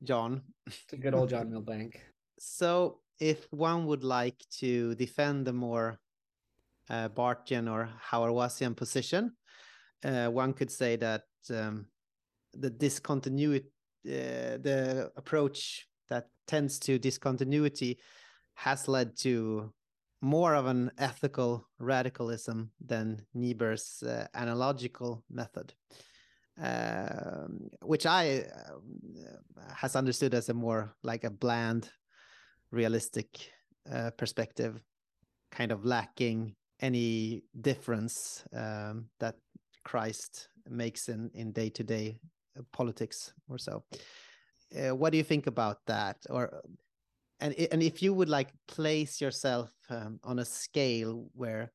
John. To good old John Milbank. So if one would like to defend the more uh, Barthian or Hauerwasian position. Uh, one could say that um, the discontinuity, uh, the approach that tends to discontinuity, has led to more of an ethical radicalism than Niebuhr's uh, analogical method, uh, which I uh, has understood as a more like a bland, realistic uh, perspective, kind of lacking any difference um, that Christ makes in in day to day politics or so. Uh, what do you think about that, or and and if you would like place yourself um, on a scale where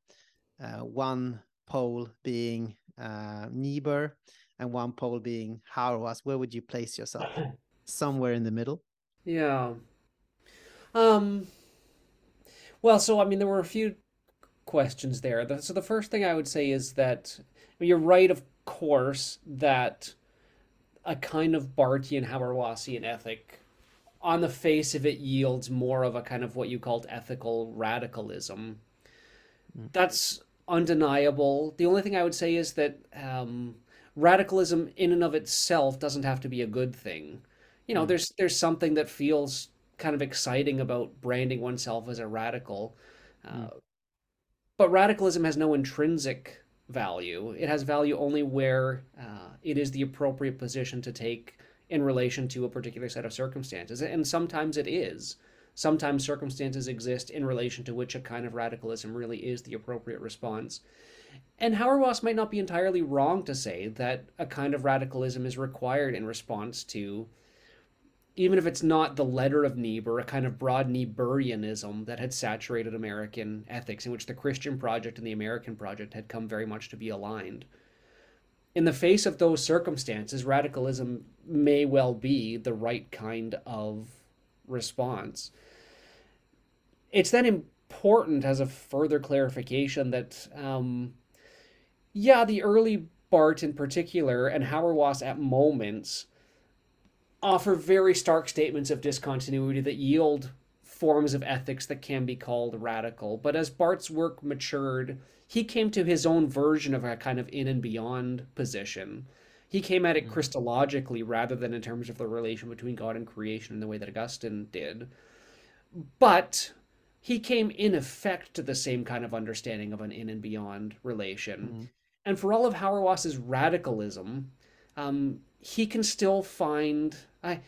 uh, one pole being uh, Niebuhr and one pole being Hauerwas, where would you place yourself? Somewhere in the middle. Yeah. Um. Well, so I mean, there were a few questions there. So the first thing I would say is that you're right, of course, that a kind of Barthian Hauerwasian ethic on the face of it yields more of a kind of what you called ethical radicalism. That's undeniable. The only thing I would say is that um, radicalism in and of itself doesn't have to be a good thing. You know, mm. there's there's something that feels kind of exciting about branding oneself as a radical. Uh, mm. But radicalism has no intrinsic value. It has value only where uh, it is the appropriate position to take in relation to a particular set of circumstances. And sometimes it is. Sometimes circumstances exist in relation to which a kind of radicalism really is the appropriate response. And Hauerwas might not be entirely wrong to say that a kind of radicalism is required in response to, even if it's not the letter of Niebuhr, a kind of broad Niebuhrianism that had saturated American ethics, in which the Christian project and the American project had come very much to be aligned in the face of those circumstances, radicalism may well be the right kind of response. It's then important as a further clarification that, um, yeah, the early Barth in particular and Hauerwas at moments offer very stark statements of discontinuity that yield forms of ethics that can be called radical. But as Barth's work matured, he came to his own version of a kind of in and beyond position. He came at it mm. Christologically rather than in terms of the relation between God and creation in the way that Augustine did. But he came in effect to the same kind of understanding of an in and beyond relation. Mm. And for all of Hauerwas's radicalism, um, he can still find. I,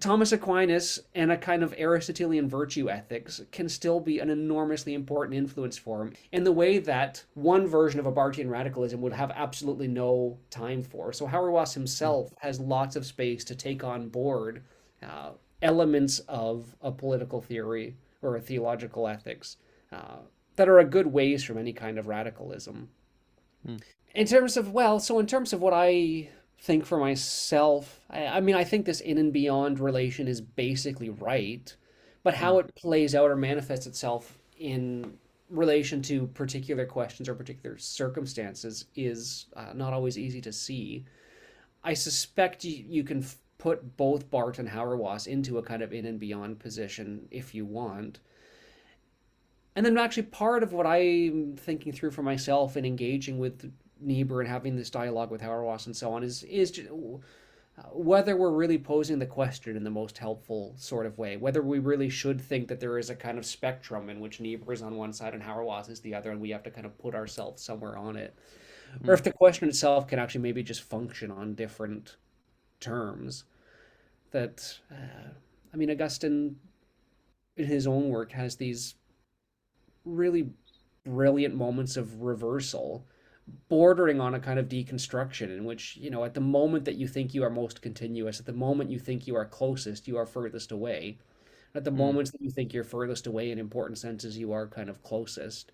Thomas Aquinas and a kind of Aristotelian virtue ethics can still be an enormously important influence for him in the way that one version of a Barthian radicalism would have absolutely no time for. So Hauerwas himself has lots of space to take on board uh, elements of a political theory or a theological ethics uh, that are a good ways from any kind of radicalism. Mm. In terms of, well, so in terms of what I think for myself, I, I, mean, I think this in and beyond relation is basically right, but how mm. it plays out or manifests itself in relation to particular questions or particular circumstances is uh, not always easy to see. I suspect you, you can f- put both Barth and Hauerwas into a kind of in and beyond position if you want. And then actually part of what I'm thinking through for myself in engaging with Niebuhr and having this dialogue with Hauerwas and so on is is just, whether we're really posing the question in the most helpful sort of way, whether we really should think that there is a kind of spectrum in which Niebuhr is on one side and Hauerwas is the other, and we have to kind of put ourselves somewhere on it, mm. or if the question itself can actually maybe just function on different terms. That, uh, I mean, Augustine, in his own work, has these really brilliant moments of reversal bordering on a kind of deconstruction in which you know at the moment that you think you are most continuous at the moment you think you are closest you are furthest away at the mm. moments that you think you're furthest away in important senses you are kind of closest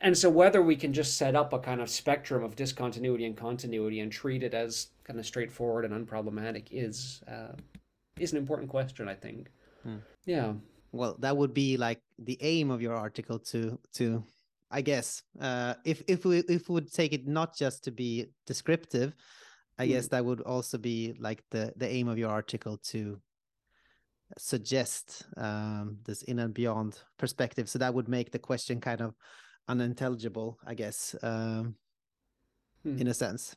and so whether we can just set up a kind of spectrum of discontinuity and continuity and treat it as kind of straightforward and unproblematic is uh, is an important question i think mm. yeah well that would be like the aim of your article to to I guess uh, if if we if we would take it not just to be descriptive, I mm. guess that would also be like the the aim of your article to suggest um, this in and beyond perspective. So that would make the question kind of unintelligible, I guess, um, Hmm. in a sense.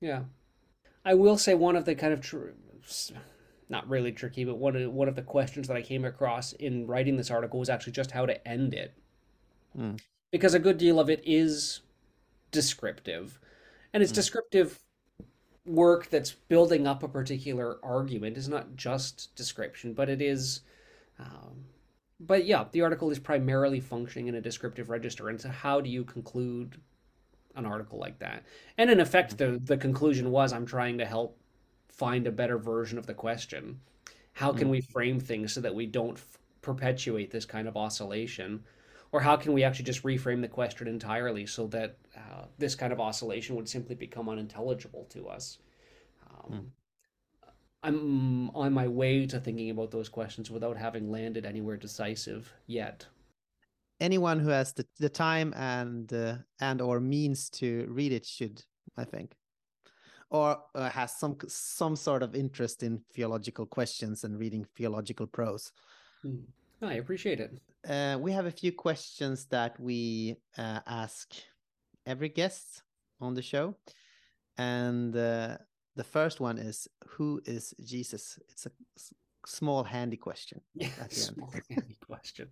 Yeah. I will say one of the kind of tr- not really tricky, but one of one of the questions that I came across in writing this article was actually just how to end it. Hmm. Because a good deal of it is descriptive. And it's Hmm. descriptive work that's building up a particular argument. It's not just description, but it is um, but yeah, the article is primarily functioning in a descriptive register. And so how do you conclude an article like that? And in effect, the the conclusion was I'm trying to help find a better version of the question. How can Mm. we frame things so that we don't f- perpetuate this kind of oscillation? Or how can we actually just reframe the question entirely so that uh, this kind of oscillation would simply become unintelligible to us? Um, I'm on my way to thinking about those questions without having landed anywhere decisive yet. Anyone who has the, the time and uh, and or means to read it should, I think, or uh, has some some sort of interest in theological questions and reading theological prose. Hmm. I appreciate it. Uh, we have a few questions that we uh, ask every guest on the show, and uh, the first one is, "Who is Jesus?" It's a small, handy question. Yeah, at the end. small handy question.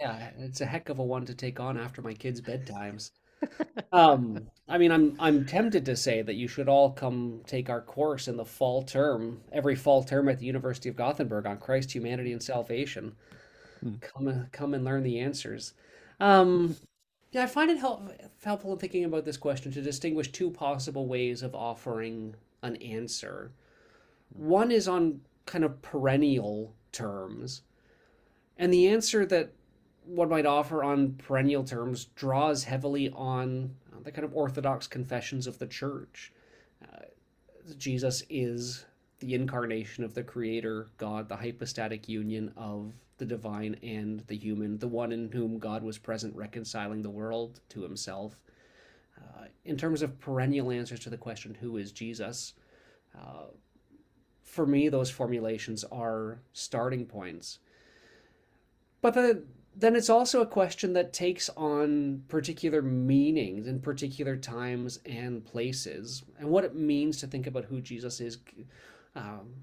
Yeah, it's a heck of a one to take on after my kids' bedtimes. Um, I mean, I'm I'm tempted to say that you should all come take our course in the fall term, every fall term at the University of Gothenburg on Christ, humanity, and salvation. Hmm. Come and come and learn the answers. Um, yeah, I find it help, helpful in thinking about this question to distinguish two possible ways of offering an answer. One is on kind of perennial terms, and the answer that one might offer on perennial terms draws heavily on the kind of orthodox confessions of the church. Uh, Jesus is the incarnation of the creator God, the hypostatic union of the divine and the human, the one in whom God was present reconciling the world to himself. Uh, in terms of perennial answers to the question, who is Jesus? Uh, for me, those formulations are starting points. But the, then it's also a question that takes on particular meanings in particular times and places, and what it means to think about who Jesus is, um,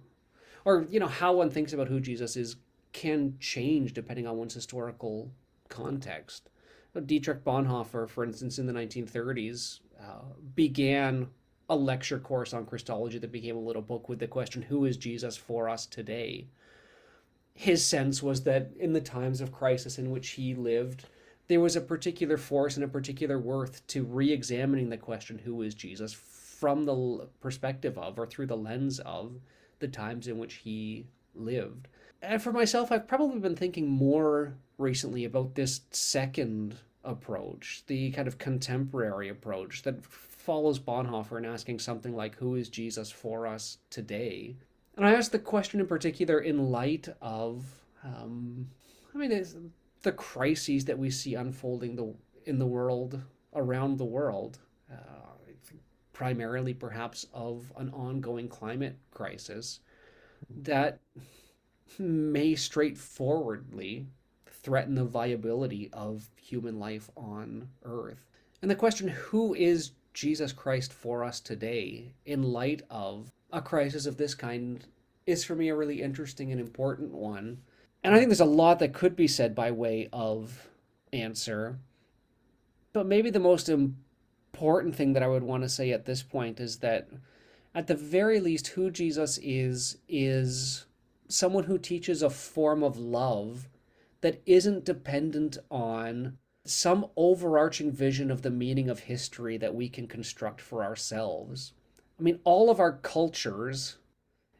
or you know how one thinks about who Jesus is can change depending on one's historical context. Dietrich Bonhoeffer, for instance, in the 1930s, uh, began a lecture course on Christology that became a little book with the question, Who is Jesus for us today? His sense was that in the times of crisis in which he lived, there was a particular force and a particular worth to re examining the question, Who is Jesus? from the perspective of or through the lens of the times in which he lived. And for myself, I've probably been thinking more recently about this second approach, the kind of contemporary approach that follows Bonhoeffer in asking something like, Who is Jesus for us today? And I asked the question in particular in light of, um, I mean, the crises that we see unfolding the, in the world, around the world. Uh, primarily, perhaps, of an ongoing climate crisis that may straightforwardly threaten the viability of human life on Earth. And the question, who is Jesus Christ for us today in light of a crisis of this kind, is for me a really interesting and important one. And I think there's a lot that could be said by way of answer. But maybe the most important thing that I would want to say at this point is that, at the very least, who Jesus is, is someone who teaches a form of love that isn't dependent on some overarching vision of the meaning of history that we can construct for ourselves. I mean, all of our cultures,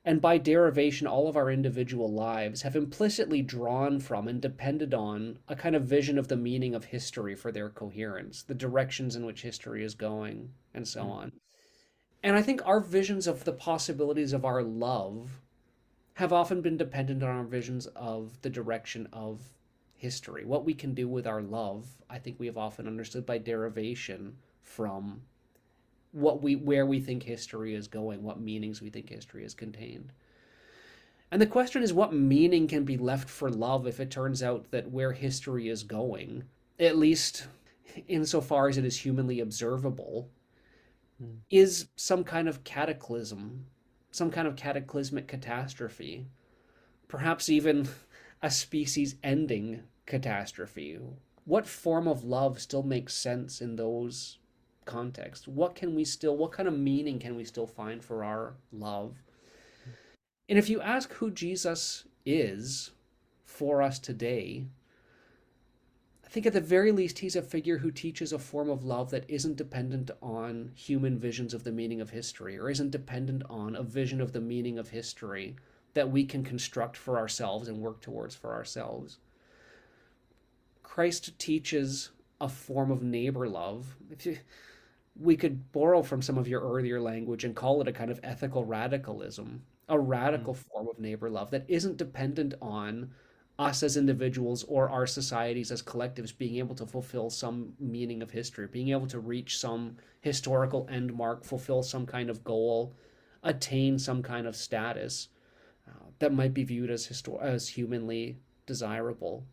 and by derivation, all of our individual lives, have implicitly drawn from and depended on a kind of vision of the meaning of history for their coherence, the directions in which history is going, and so mm. on. And I think our visions of the possibilities of our love have often been dependent on our visions of the direction of history. What we can do with our love, I think we have often understood by derivation from what we where we think history is going, what meanings we think history is contained. And the question is what meaning can be left for love if it turns out that where history is going, at least insofar as it is humanly observable, Hmm. is some kind of cataclysm, some kind of cataclysmic catastrophe, perhaps even a species ending catastrophe. What form of love still makes sense in those contexts? What can we still, what kind of meaning can we still find for our love? And if you ask who Jesus is for us today, think at the very least he's a figure who teaches a form of love that isn't dependent on human visions of the meaning of history or isn't dependent on a vision of the meaning of history that we can construct for ourselves and work towards for ourselves. Christ teaches a form of neighbor love. If you, we could borrow from some of your earlier language and call it a kind of ethical radicalism, a radical mm. form of neighbor love that isn't dependent on us as individuals or our societies as collectives being able to fulfill some meaning of history, being able to reach some historical end mark, fulfill some kind of goal, attain some kind of status uh, that might be viewed as histor- as humanly desirable.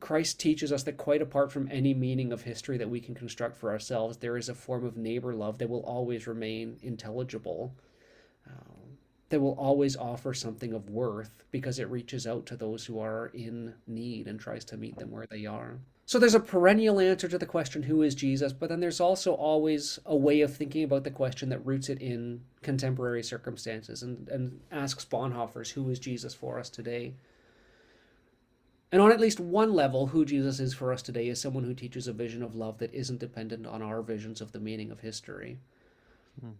Christ teaches us that quite apart from any meaning of history that we can construct for ourselves, there is a form of neighbor love that will always remain intelligible, uh, that will always offer something of worth because it reaches out to those who are in need and tries to meet them where they are. So there's a perennial answer to the question, who is Jesus? But then there's also always a way of thinking about the question that roots it in contemporary circumstances and, and asks Bonhoeffers, who is Jesus for us today? And on at least one level, who Jesus is for us today is someone who teaches a vision of love that isn't dependent on our visions of the meaning of history. Hmm.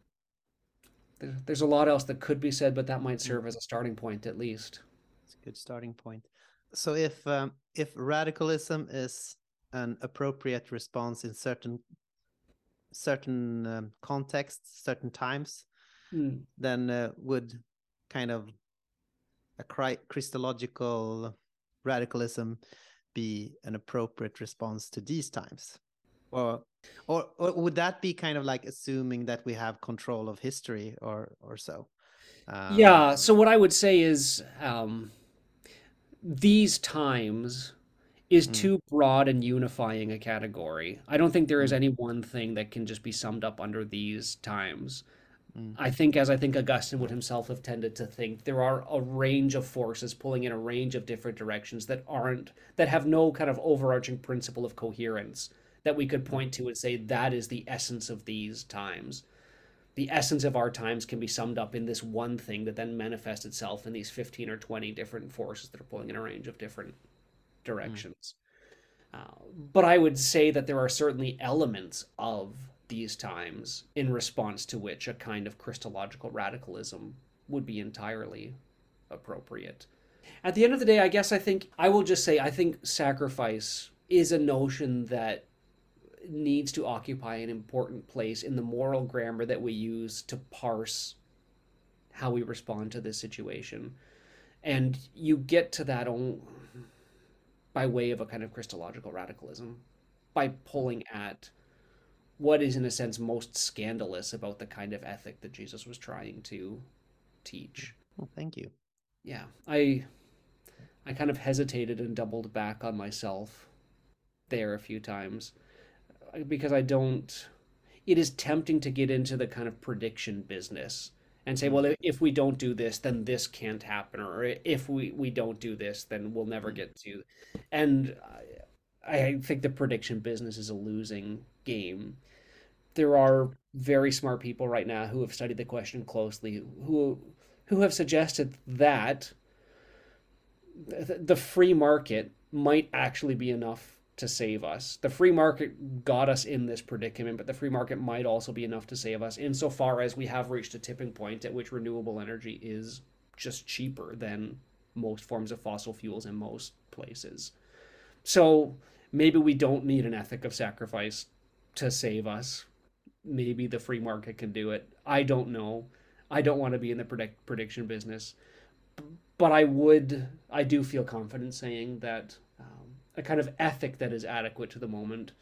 There, there's a lot else that could be said, but that might serve as a starting point at least. It's a good starting point. So if um, if radicalism is an appropriate response in certain certain um, contexts, certain times, Hmm. then uh, would kind of a Christological radicalism be an appropriate response to these times? Or, or or would that be kind of like assuming that we have control of history or or so? Um, yeah. So what I would say is, um, these times is Mm. too broad and unifying a category. I don't think there is Mm. any one thing that can just be summed up under these times. Mm. I think, as I think Augustine would himself have tended to think, there are a range of forces pulling in a range of different directions that aren't, that have no kind of overarching principle of coherence that we could point to and say that is the essence of these times. The essence of our times can be summed up in this one thing that then manifests itself in these 15 or 20 different forces that are pulling in a range of different directions. Uh, but I would say that there are certainly elements of these times in response to which a kind of Christological radicalism would be entirely appropriate. At the end of the day, I guess I think I will just say I think sacrifice is a notion that needs to occupy an important place in the moral grammar that we use to parse how we respond to this situation. And you get to that on, by way of a kind of Christological radicalism, by pulling at what is, in a sense, most scandalous about the kind of ethic that Jesus was trying to teach. Well, thank you. Yeah, I I kind of hesitated and doubled back on myself there a few times because I don't it is tempting to get into the kind of prediction business and say, well, if we don't do this, then this can't happen, or if we, we don't do this, then we'll never mm-hmm. get to. And I, I think the prediction business is a losing game. There are very smart people right now who have studied the question closely, who who have suggested that the free market might actually be enough to save us. The free market got us in this predicament, but the free market might also be enough to save us insofar as we have reached a tipping point at which renewable energy is just cheaper than most forms of fossil fuels in most places. So maybe we don't need an ethic of sacrifice to save us. Maybe the free market can do it. I don't know. I don't want to be in the predict- prediction business. But I would, I do feel confident saying that a kind of ethic that is adequate to the moment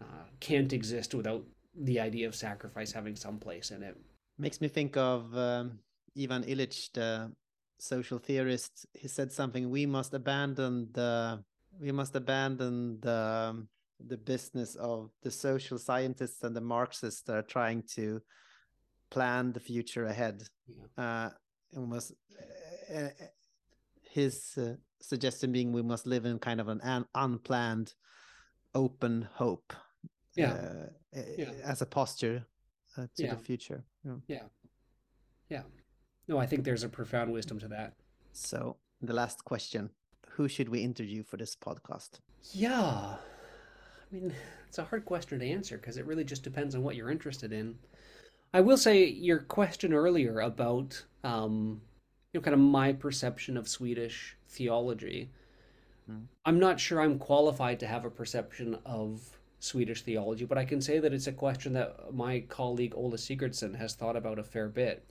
uh, can't exist without the idea of sacrifice having some place in it. Makes me think of um, Ivan Illich, the social theorist, he said something. We must abandon the we must abandon the the business of the social scientists and the Marxists that are trying to plan the future ahead. Yeah. Uh, and must. Uh, his uh, suggestion being we must live in kind of an un- unplanned, open hope. Yeah. uh, Yeah. As a posture uh, to Yeah. the future. Yeah. Yeah. No, I think there's a profound wisdom to that. So the last question: Who should we interview for this podcast? Yeah. I mean, it's a hard question to answer because it really just depends on what you're interested in. I will say your question earlier about, um, you know, kind of my perception of Swedish theology. Mm. I'm not sure I'm qualified to have a perception of Swedish theology, but I can say that it's a question that my colleague Ola Sigurdsson has thought about a fair bit.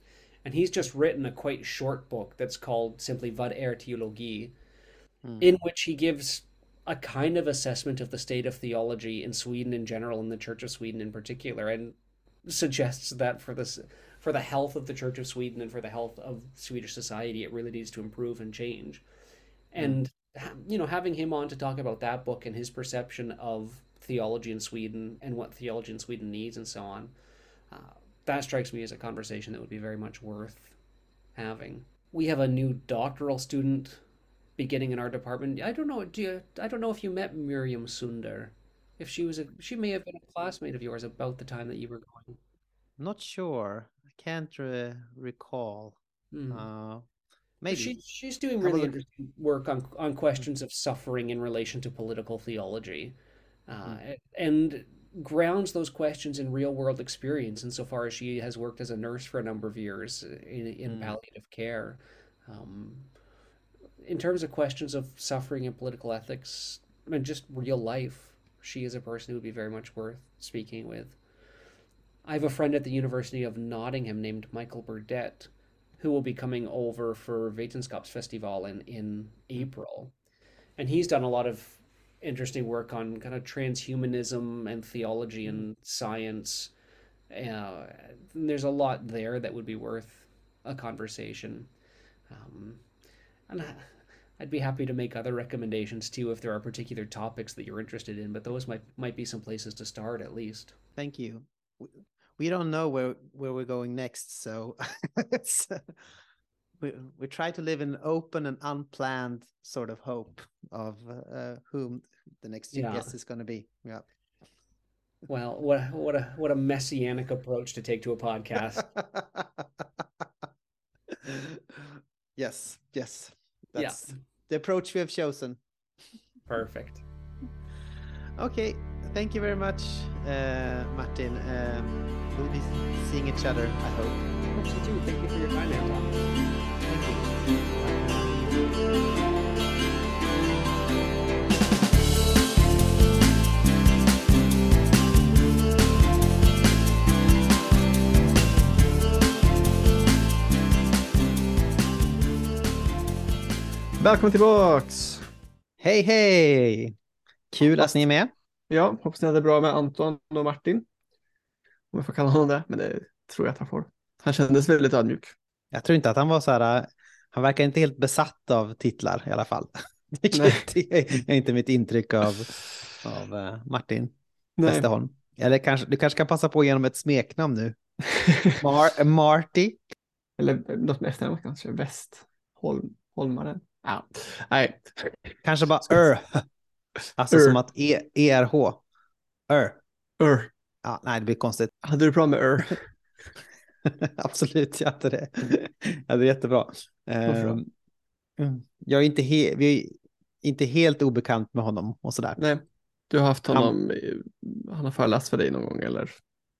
And he's just written a quite short book that's called simply Vad är teologi, Mm. in which he gives a kind of assessment of the state of theology in Sweden in general and the Church of Sweden in particular, and suggests that for this for the health of the Church of Sweden and for the health of Swedish society, it really needs to improve and change. And you know, having him on to talk about that book and his perception of theology in Sweden and what theology in Sweden needs and so on, uh, that strikes me as a conversation that would be very much worth having. We have a new doctoral student beginning in our department. I don't know. Do you, I don't know if you met Miriam Sunder. If she was a, she may have been a classmate of yours about the time that you were going. Not sure. Can't re- recall. Hmm. Uh, maybe. She, she's doing really interesting work on on questions of suffering in relation to political theology, uh, and grounds those questions in real world experience. Insofar as she has worked as a nurse for a number of years in in Mm. palliative care, um, in terms of questions of suffering and political ethics, mean, just real life. She is a person who would be very much worth speaking with. I have a friend at the University of Nottingham named Michael Burdett, who will be coming over for Vetenskapsfestival in, in April. And he's done a lot of interesting work on kind of transhumanism and theology and science. Uh, and there's a lot there that would be worth a conversation. Um, and I, I'd be happy to make other recommendations too if there are particular topics that you're interested in, but those might might be some places to start at least. Thank you. We don't know where where we're going next, so uh, we we try to live in open and unplanned sort of hope of uh, whom the next Yeah. guest is going to be. Yeah. Well, what what a what a messianic approach to take to a podcast. yes, yes. Yeah. That's the approach we have chosen. Perfect. Okay, thank you very much, uh, Martin. Um, we'll be seeing each other, I hope. Hope so too. Thank you for your time, Anton. Thank you. Välkommen tillbaks! Hej, hej! Kul att ni är med. Ja, hoppas ni hade bra med Anton och Martin. Om jag får kalla honom det, men det tror jag att han får. Han kändes väldigt ödmjuk. Jag tror inte att han var så här, äh, han verkar inte helt besatt av titlar i alla fall. Nej. Det är inte mitt intryck av, av äh, Martin Nej. Westerholm. Eller kanske, du kanske kan passa på genom ett smeknamn nu. Mar Marty. Eller något med efternamn kanske, Westholm, Holmaren. Ja. Nej, Kanske bara Ör. Alltså Ör. som att e ERH. Ör. Ur. Ja, nej, det blir konstigt. Hade du bra med Ur? Absolut, jag hade det. Ja, det är jättebra. Mm. Jag är inte, he vi är inte helt obekant med honom och sådär. Nej, du har haft Han- honom, i- han har föreläst för dig någon gång eller?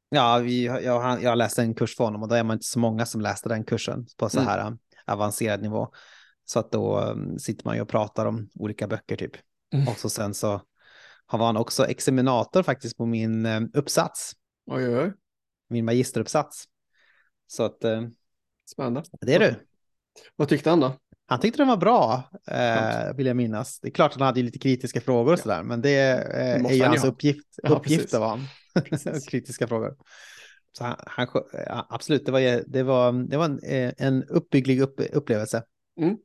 Ja, vi, jag, han- jag läste en kurs för honom och då är man inte så många som läste den kursen på så Mm. här um, avancerad nivå. Så att då um, sitter man ju och pratar om olika böcker typ. Mm. Och så sen så har han också examinator faktiskt på min um, uppsats, Oj, oj, min magisteruppsats. Så att um, Spännande. det är du. Vad tyckte han då? Han tyckte den var bra, eh, vill jag minnas. Det är klart att han hade lite kritiska frågor och sådär, men det eh, är ju han ju hans ha. uppgift, Ja, uppgift precis. av han. Kritiska frågor. Så han, han, ja, absolut, det var, det var, det var en, eh, en uppbygglig upp, upplevelse. Mm.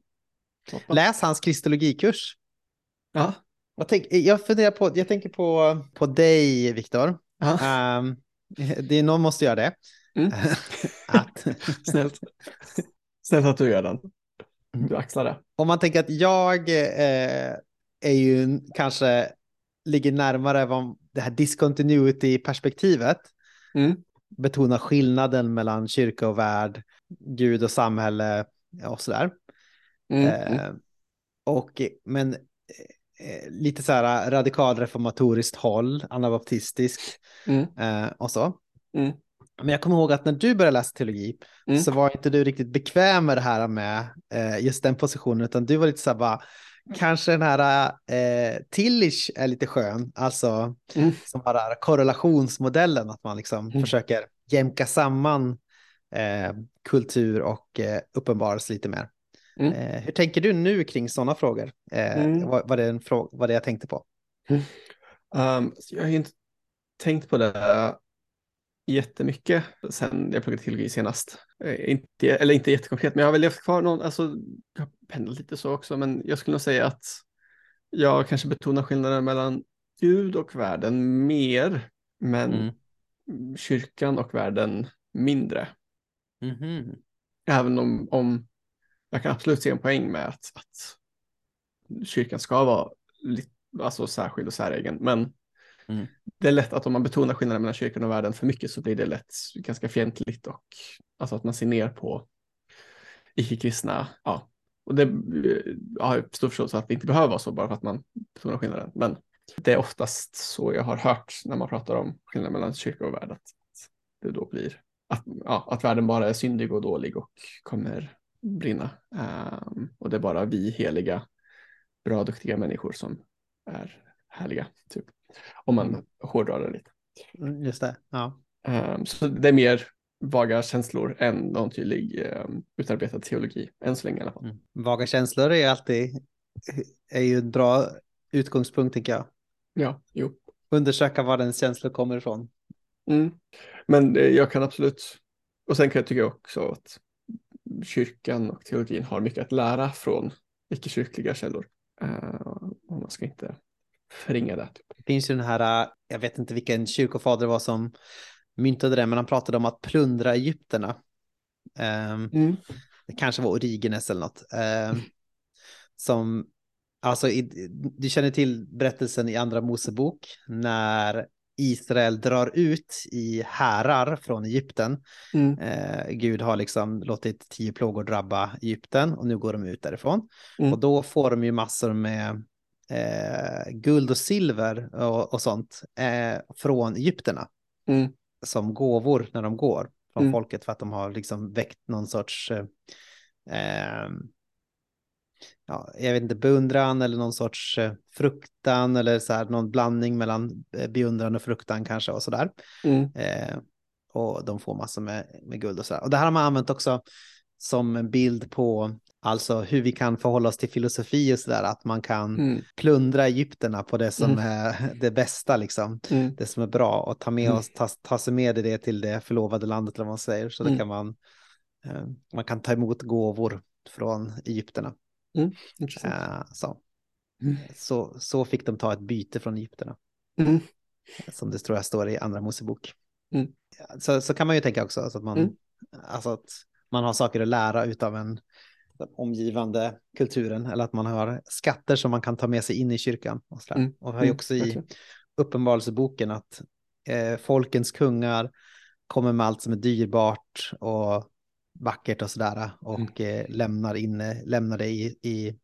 Läs hans kristologikurs. Ja. Jag, tänk, jag funderar på, jag tänker på, på dig, Viktor. ja. Um, det, någon måste göra det. Mm. att, Snällt. Snällt att du gör den. Du axlar det. om man tänker att jag eh, är ju kanske ligger närmare vad det här discontinuity-perspektivet. Mm. Betona skillnaden mellan kyrka och värld, Gud och samhälle och sådär. Mm. Mm. Eh, och, men eh, lite så här radikalreformatoriskt håll, anabaptistisk Mm. eh, och så. Mm. Men jag kommer ihåg att när du började läsa teologi Mm. så var inte du riktigt bekväm med det här med eh, just den positionen, utan du var lite så här bara, kanske den här eh, Tillich är lite skön, alltså Mm. som har den här korrelationsmodellen, att man liksom Mm. försöker jämka samman eh, kultur och eh, uppenbarelse lite mer. Mm. Eh, hur tänker du nu kring sådana frågor? Eh, Mm. vad, vad, det fråga, vad det jag tänkte på? Um, så jag har ju inte tänkt på det jättemycket sen jag pluggade teologi senast. Eh, Inte, eller inte jättekonkret, men jag har väl levt kvar någon, alltså jag har pendlat lite så också, men jag skulle nog säga att jag kanske betonar skillnaden mellan Gud och världen mer, men Mm. kyrkan och världen mindre. Mhm. Även om, om jag kan absolut se en poäng med att, att kyrkan ska vara lite, alltså särskild och säregen, men Mm. det är lätt att om man betonar skillnaden mellan kyrkan och världen för mycket så blir det lätt ganska fientligt och alltså att man ser ner på icke-kristna. Ja, och det eh, har jag stor förståelse att det inte behöver vara så bara för att man betonar skillnaden. Men det är oftast så jag har hört när man pratar om skillnaden mellan kyrka och värld att det då blir att, ja, att världen bara är syndig och dålig och kommer brinna. Ehm, och det är bara vi heliga, bra, duktiga människor som är härliga. Typ. Om man hårdrar det lite. Mm, Just det, ja. Ehm, så det är mer vaga känslor än någon tydlig um, utarbetad teologi, än så länge i alla fall. Mm. Vaga känslor är alltid är ju en bra utgångspunkt tycker jag. Ja, jo. Undersöka var den känslor kommer ifrån. Mm. Men eh, jag kan absolut, och sen kan jag tycka också att kyrkan och teologin har mycket att lära från icke-kyrkliga källor. Uh, och man ska inte förringa det. Det finns ju den här, jag vet inte vilken kyrkofader det var som myntade det, men han pratade om att plundra Egypterna. Um, Mm. det kanske var Origenes eller något. Um, som, alltså, du känner till berättelsen i Andra Mosebok när Israel drar ut i härar från Egypten. Mm. Eh, Gud har liksom låtit tio plågor drabba Egypten och nu går de ut därifrån. Mm. Och då får de ju massor med eh, guld och silver och, och sånt eh, från Egypterna Mm. som gåvor när de går från Mm. folket för att de har liksom väckt någon sorts eh, ehm, ja, jag vet inte, beundran eller någon sorts eh, fruktan eller så här någon blandning mellan eh, beundran och fruktan kanske och så där. Mm. Eh, och de får massor med, med guld och så där. Och det här har man använt också som en bild på alltså hur vi kan förhålla oss till filosofi och så där, att man kan Mm. plundra Egypterna på det som Mm. är det bästa liksom Mm. det som är bra och ta med Mm. oss, ta, ta sig med i det till det förlovade landet eller vad man säger. Så Mm. kan man, eh, man kan ta emot gåvor från Egypterna. Intressant. Eh, så. Mm. Så, så fick de ta ett byte från Egypterna, Mm. som det tror jag står i Andra Mosebok. Mm. Så, så kan man ju tänka också, alltså att, man, Mm. alltså att man har saker att lära utav en den omgivande kulturen eller att man har skatter som man kan ta med sig in i kyrkan. Och, så där. Mm. och har ju Mm. också i. Uppenbarelseboken att eh, folkens kungar kommer med allt som är dyrbart och vackert och sådär och eh, lämnar, in, lämnar det i, i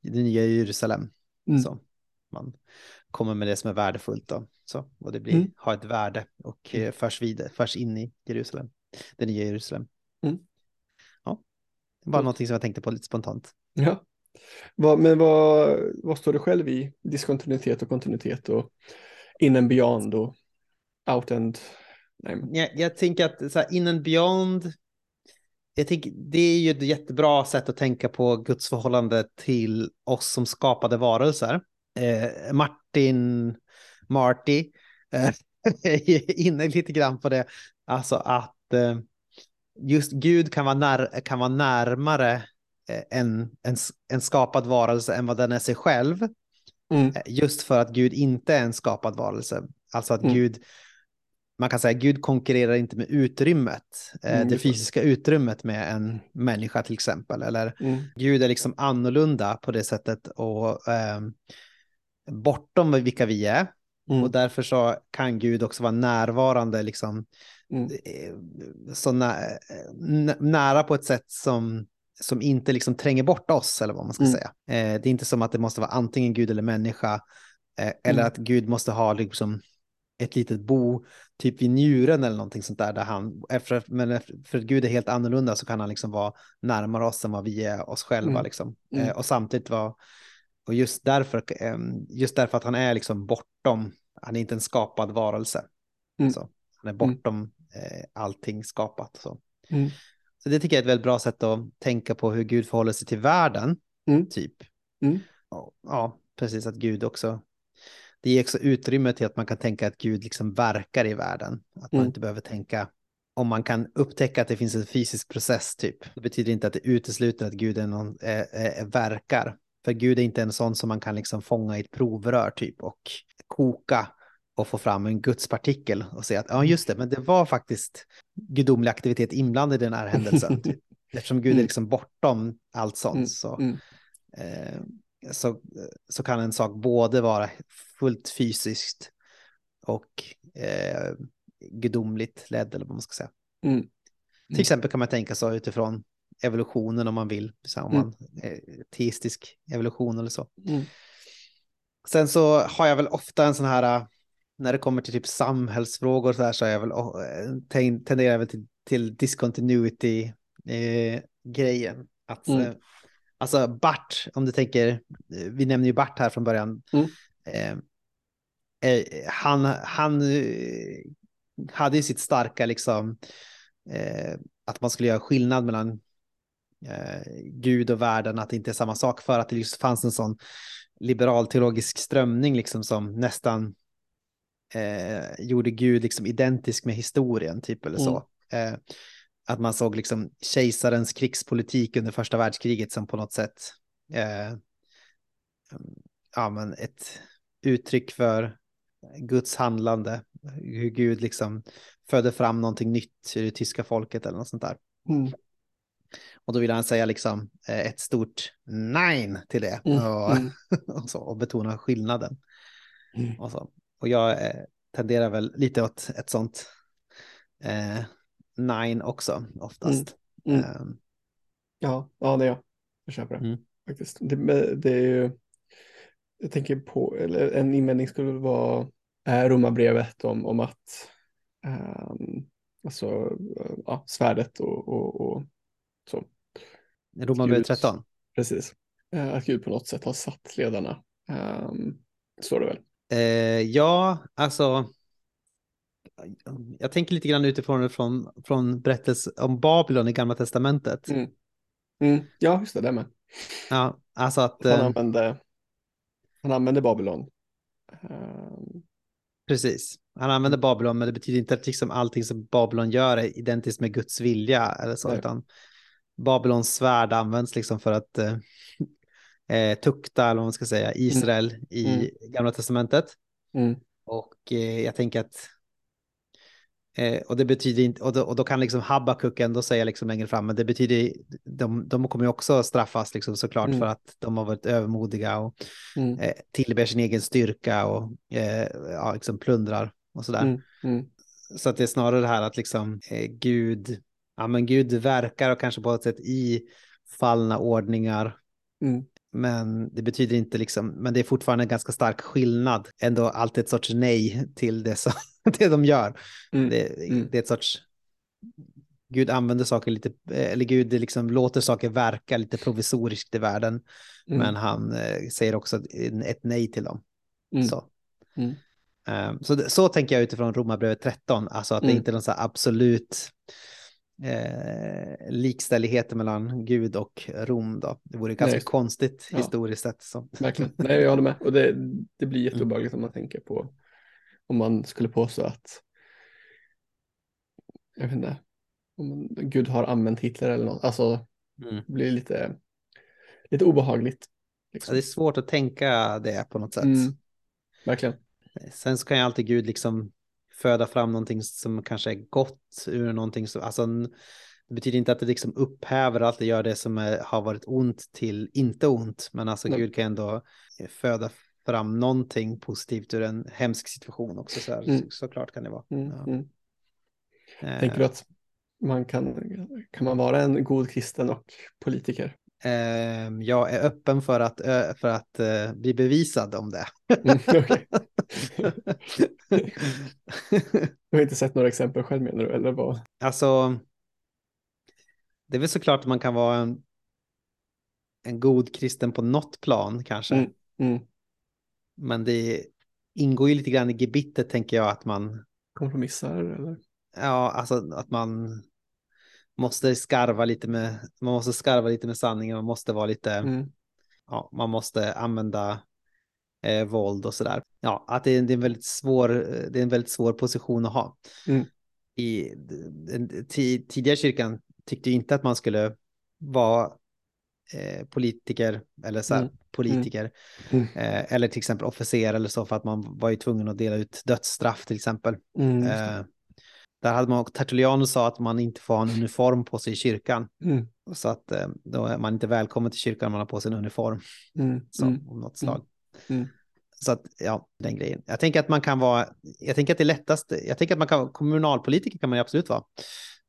det nya Jerusalem. Mm. Så man kommer med det som är värdefullt då. Så, och det blir, Mm. har ett värde och eh, förs, vidare, förs in i Jerusalem, det nya Jerusalem. Mm. Ja, det var Coolt. någonting som jag tänkte på lite spontant. Ja. Vad, men vad, vad står du själv i diskontinuitet och kontinuitet och in and beyond och out and... Jag, jag tänker att så här, in and beyond, jag tänker, det är ju ett jättebra sätt att tänka på Guds förhållande till oss som skapade varelser. Eh, Martin, Marty, eh, är inne lite grann på det, Alltså att eh, just Gud kan vara, när, kan vara närmare eh, en, en, en skapad varelse än vad den är sig själv. Mm. Eh, Just för att Gud inte är en skapad varelse. Alltså att Mm. Gud, man kan säga Gud konkurrerar inte med utrymmet, eh, Mm, det fysiska utrymmet med en människa till exempel. Eller Mm. Gud är liksom annorlunda på det sättet och eh, bortom vilka vi är. Mm. Och därför så kan Gud också vara närvarande, liksom, Mm. eh, så nä nä- nära på ett sätt som, som inte liksom tränger bort oss, eller vad man ska Mm. säga. Eh, det är inte som att det måste vara antingen Gud eller människa, eh, eller Mm. att Gud måste ha liksom ett litet bo typ vid njuren eller någonting sånt där. där han, efter, men för att Gud är helt annorlunda så kan han liksom vara närmare oss än vad vi är oss själva. Mm. Liksom. Mm. Eh, och samtidigt vara, och just därför, eh, just därför att han är liksom bortom, han är inte en skapad varelse. Mm. Så, han är bortom eh, allting skapat. Så. Mm. så det tycker jag är ett väldigt bra sätt att tänka på hur Gud förhåller sig till världen, Mm. typ. Ja, precis, att Gud också det ger också utrymme till att man kan tänka att Gud liksom verkar i världen. Att man Mm. inte behöver tänka, om man kan upptäcka att det finns en fysisk process typ, det betyder inte att det utesluter att Gud är någon, äh, äh, verkar. För Gud är inte en sån som man kan liksom fånga i ett provrör typ och koka och få fram en gudspartikel och säga att ja just det, men det var faktiskt gudomlig aktivitet inblandad i den här händelsen. typ. Eftersom Gud är Mm. liksom bortom allt sånt Mm. så Mm. eh, så, så kan en sak både vara fullt fysiskt och eh, gudomligt ledd, eller vad man ska säga. Mm. Till exempel kan man tänka så utifrån evolutionen om man vill, så om Mm. man eh, teistisk evolution eller så. Mm. Sen så har jag väl ofta en sån här, äh, när det kommer till typ samhällsfrågor så här så är jag väl, äh, ten- tenderar jag väl till, till discontinuity eh. Att, Mm. Alltså Bart, om du tänker, vi nämner ju Bart här från början. Mm. Eh, eh, han han eh, hade ju sitt starka liksom, eh, att man skulle göra skillnad mellan eh, Gud och världen, att det inte är samma sak för att det just fanns en sån liberal teologisk strömning liksom som nästan eh, gjorde Gud liksom identisk med historien, typ eller så. Eh, att man såg liksom kejsarens krigspolitik under första världskriget som på något sätt eh, ja, men ett uttryck för Guds handlande, hur Gud liksom födde fram någonting nytt i det tyska folket eller något sånt där. Mm. Och då vill han säga liksom eh, ett stort nej till det Mm. och, Mm. och, så, och betona skillnaden. Mm. Och, så. och jag eh, tenderar väl lite åt ett sånt eh, nine också oftast. Mm. Ehm, Ja, ja, det är jag. Jag köper det Mm. faktiskt. Det, det är ju, jag tänker på, eller en invändning skulle vara äh, romarbrevet om, om att ehm, alltså, eh, ja, svärdet och, och, och så. Romarbrevet Gud. 13. Precis. Eh, att Gud på något sätt har satt ledarna. Um, står det väl. Eh, ja, alltså. Jag tänker lite grann utifrån från, från berättelse om Babylon i Gamla Testamentet. Mm. Mm. Ja, just det, det med. Ja, alltså att. Han Eh, använde, han använde Babylon. Ehm, Precis. Han använder Babylon, men det betyder inte att liksom allting som Babylon gör är identiskt med Guds vilja eller så, Nej. utan Babylons svärd används liksom för att eh, eh, tukta, eller vad man ska säga, Israel i Mm. Gamla Testamentet. mm. Och eh, jag tänker att eh, och det betyder inte, och då, och då kan liksom Habakuk ändå säga liksom längre fram, men det betyder, de, de kommer ju också straffas liksom såklart Mm. för att de har varit övermodiga och Mm. eh, tillber sin egen styrka och eh, ja, liksom plundrar och sådär. Mm. Mm. Så att det är snarare det här att liksom eh, Gud, ja men Gud verkar och kanske på ett sätt i fallna ordningar. Mm. Men det betyder inte liksom, men det är fortfarande en ganska stark skillnad. Ändå alltid ett sorts nej till det, som, det de gör. Mm. Det, Mm. det är ett sorts, Gud använder saker lite, eller Gud liksom låter saker verka lite provisoriskt i världen. Mm. Men han eh, säger också ett, nej till dem. Mm. Så. Ehm, Så, så tänker jag utifrån Romarbrevet 13, alltså att det Mm. inte är någon så absolut eh, likställighet mellan Gud och Rom då. Det vore ganska Nej. konstigt Ja. historiskt sett. Så. Verkligen. Nej, jag håller med. Och det, det blir Mm. jätteobehagligt om man tänker på om man skulle påstå att jag vet inte, om Gud har använt Hitler eller något. Alltså Mm. det blir lite, lite obehagligt. Liksom. det är svårt att tänka det på något sätt. Mm. Verkligen. Sen så kan ju alltid Gud liksom föda fram någonting som kanske är gott ur någonting som, alltså det betyder inte att det liksom upphäver allt det gör det som är, har varit ont till inte ont, men alltså Nej. Gud kan ändå föda fram någonting positivt ur en hemsk situation också, så här, Mm. så, såklart kan det vara. Mm. Ja. Mm. Eh, Tänker du att man kan, kan man vara en god kristen och politiker? eh, jag är öppen för att, för att eh, bli bevisad om det. Mm. Du har inte sett några exempel själv menar du? Eller vad? Alltså, det är väl såklart att man kan vara en, en god kristen på något plan kanske. Mm. Mm. Men det ingår ju lite grann i gebittet tänker jag att man, Kompromissar eller? ja, alltså att man måste skarva lite med, man måste skarva lite med sanningen, man måste vara lite, Mm. ja, man måste använda eh, våld och sådär. Ja, att det är, det är en väldigt svår, det är en väldigt svår position att ha. Mm. I den ti- tidiga kyrkan tyckte inte att man skulle vara eh, politiker eller så här, Mm. politiker Mm. eh, eller till exempel officer eller så för att man var ju tvungen att dela ut dödsstraff till exempel. Mm. Eh, där hade man, Tertullianus sa att man inte får ha en uniform på sig i kyrkan. Mm. Så att eh, då är man inte välkommen till kyrkan om man har på sig en uniform Mm. så, Mm. om något slag. Mm. Så att, ja, den grejen. Jag tänker att man kan vara, jag tänker att det är lättast, jag tänker att man kan, kommunalpolitiker kan man ju absolut vara.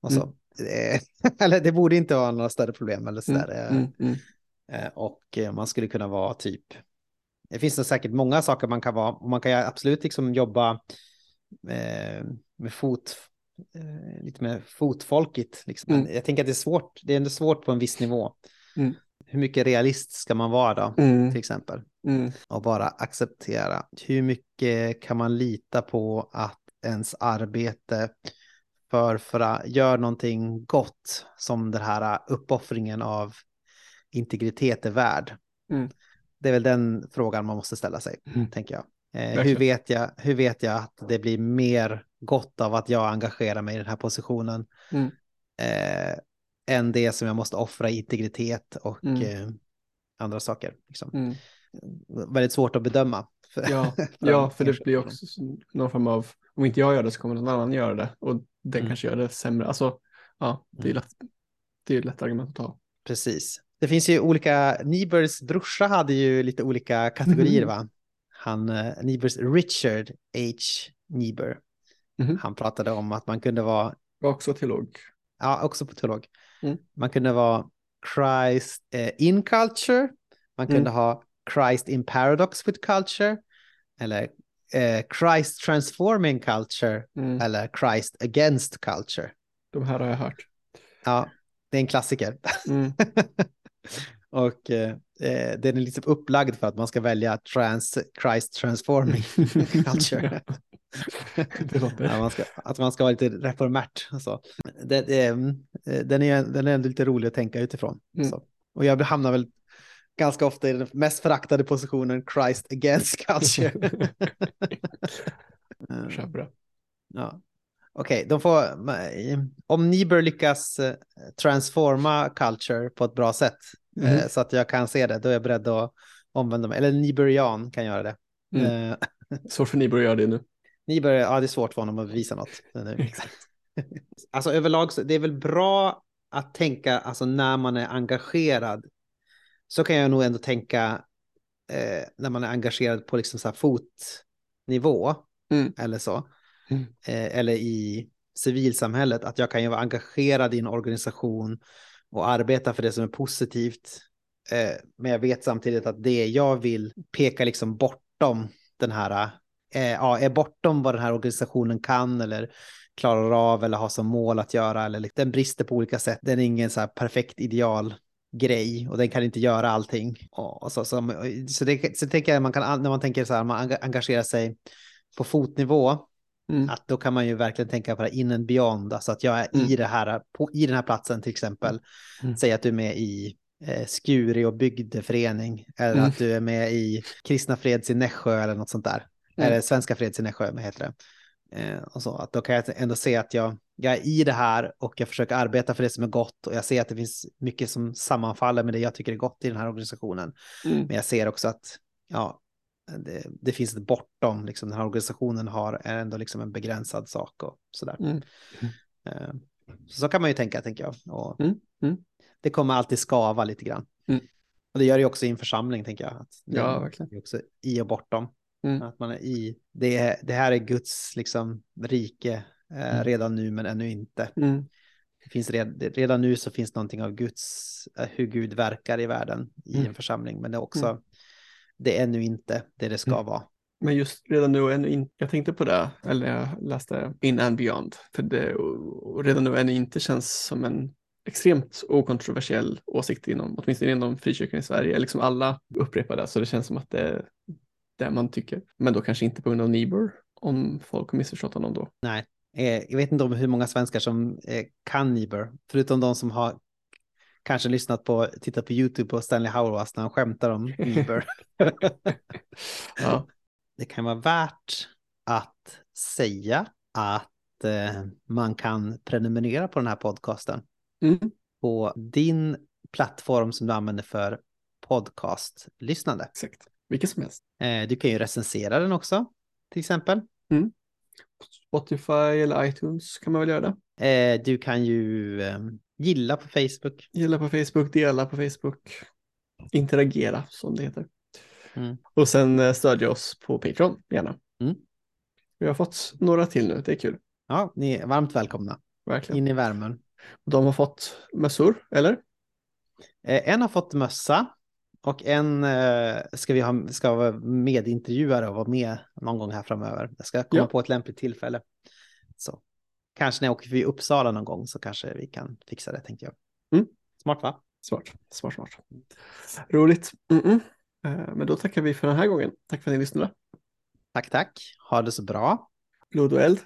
Och så. Eh, eller det borde inte vara några större problem eller sådär. eh, Mm. Mm. eh, Och man skulle kunna vara typ, det finns säkert många saker man kan vara, och man kan absolut liksom jobba med fot, lite mer fotfolkigt. Liksom. Men Mm. jag tänker att det är svårt, det är ändå svårt på en viss nivå. Hur mycket realist ska man vara då, Mm. till exempel? Mm. och bara acceptera. Hur mycket kan man lita på att ens arbete för, för gör någonting gott som den här uppoffringen av integritet är värd? Mm. Det är väl den frågan man måste ställa sig, Mm. tänker jag. Eh, hur, vet jag. hur vet jag att det blir mer gott av att jag engagerar mig i den här positionen Mm. eh, än det som jag måste offra integritet och Mm. eh, andra saker? Liksom Mm. väldigt svårt att bedöma. För, Ja, för ja, för det blir också någon form av, om inte jag gör det så kommer någon annan göra det och den Mm. kanske gör det sämre. Alltså, ja, det är Mm. lätt, det är ett lätt argument att ta. Precis. Det finns ju olika, Nibers brorsa hade ju lite olika kategorier Mhm. va? Han, eh, Nibers Richard H. Niebuhr, Mhm. han pratade om att man kunde vara, också teolog. ja också på teolog, Mm. man kunde vara Christ eh, in culture, man kunde Mm. ha Christ in paradox with culture, eller eh, Christ transforming culture, Mm. eller Christ against culture. De här har jag hört. Ja, det är en klassiker. Mm. Och eh, eh, den är liksom upplagd för att man ska välja trans, Christ transforming culture. ja, man ska, att man ska vara lite reformärt. och Så. Det, det, eh, den, är, den är ändå lite rolig att tänka utifrån. Mm. Så. Och jag hamnar väl ganska ofta i den mest föraktade positionen Christ against culture. Eh, Köper det. Ja. Okej, de får, om Niebuhr lyckas eh, transforma culture på ett bra sätt eh, Mhm. så att jag kan se det, då är jag beredd att omvända mig. Eller Niebuhrian kan göra det. Mm. Eh, Svårt för Nibor att göra det nu. Niebuhr, ja det är svårt för honom att bevisa något. nu. alltså överlag, så, det är väl bra att tänka, alltså när man är engagerad, så kan jag nog ändå tänka eh, när man är engagerad på liksom så här fotnivå Mm. eller så, Mm. eh, eller i civilsamhället, att jag kan ju vara engagerad i en organisation och arbeta för det som är positivt. Eh, men jag vet samtidigt att det jag vill peka liksom bortom den här, eh, ja, är bortom vad den här organisationen kan eller klarar av eller har som mål att göra. Eller, den brister på olika sätt. Den är ingen så här perfekt ideal grej och den kan inte göra allting. Och, så, så, så, det, så tänker jag man kan, när man tänker så här, man enga- engagerar sig på fotnivå, Mm. att då kan man ju verkligen tänka på det in and beyond, alltså att jag är i, Mm. det här, på, i den här platsen till exempel. Mm. Säg att du är med i eh, Skuri och bygdeförening, eller Mm. att du är med i Kristna Freds i Nässjö eller något sånt där. Mm. Eller Svenska Freds i Nässjö, heter det. Eh, och så, att då kan jag ändå se att jag, jag är i det här och jag försöker arbeta för det som är gott och jag ser att det finns mycket som sammanfaller med det jag tycker är gott i den här organisationen. Mm. Men jag ser också att ja, det, det finns ett bortom, liksom, den här organisationen har ändå liksom en begränsad sak och sådär. Mm. Eh, Så, så kan man ju tänka, tänker jag. Och Mm, mm. Det kommer alltid skava lite grann. Mm. Och det gör det ju också i en församling, tänker jag. Att det Ja, är verkligen. ju också i och bortom. Mm. Att man är i, det, är, det här är Guds liksom, rike eh, Mm. redan nu, men ännu inte. Mm. Det finns red, redan nu så finns någonting av Guds, eh, hur Gud verkar i världen i Mm. en församling, men det är också, Mm. det är ännu inte det det ska Mm. vara. Men just redan nu och ännu inte, jag tänkte på det, eller jag läste In and Beyond, för det och och redan nu och ännu inte känns som en extremt okontroversiell åsikt inom, åtminstone inom frikyrkan i Sverige. Liksom alla upprepar det, så det känns som att det det man tycker. Men då kanske inte på grund av Niebuhr, om folk har missförstått honom då. Nej, eh, jag vet inte om hur många svenskar som eh, kan Niebuhr, förutom de som har kanske lyssnat på, tittat på YouTube på Stanley Hauerwas när han skämtar om Niebuhr. Ja, det kan vara värt att säga att eh, man kan prenumerera på den här podcasten mm. på din plattform som du använder för podcastlyssnande. exakt. Vilket som helst. Eh, du kan ju recensera den också, till exempel. Spotify eller iTunes kan man väl göra det. Eh, du kan ju eh, gilla på Facebook. Gilla på Facebook, dela på Facebook, interagera som det heter. Mm. Och sen eh, stödja oss på Patreon, gärna. Mm. Vi har fått några till nu, det är kul. Ja, ni är varmt välkomna Verkligen. in i värmen. De har fått mössor, eller? En har fått mössa och en eh, ska vi ha ska vara medintervjuare och vara med någon gång här framöver. Jag ska komma Ja. på ett lämpligt tillfälle. Så kanske när jag åker förbi Uppsala någon gång så kanske vi kan fixa det tänkte jag. Mm. Smart va? Smart, smart, smart. Roligt. Mm-mm. Eh, Men då tackar vi för den här gången. Tack för att ni lyssnade. Tack, tack. Ha det så bra. Blod och eld.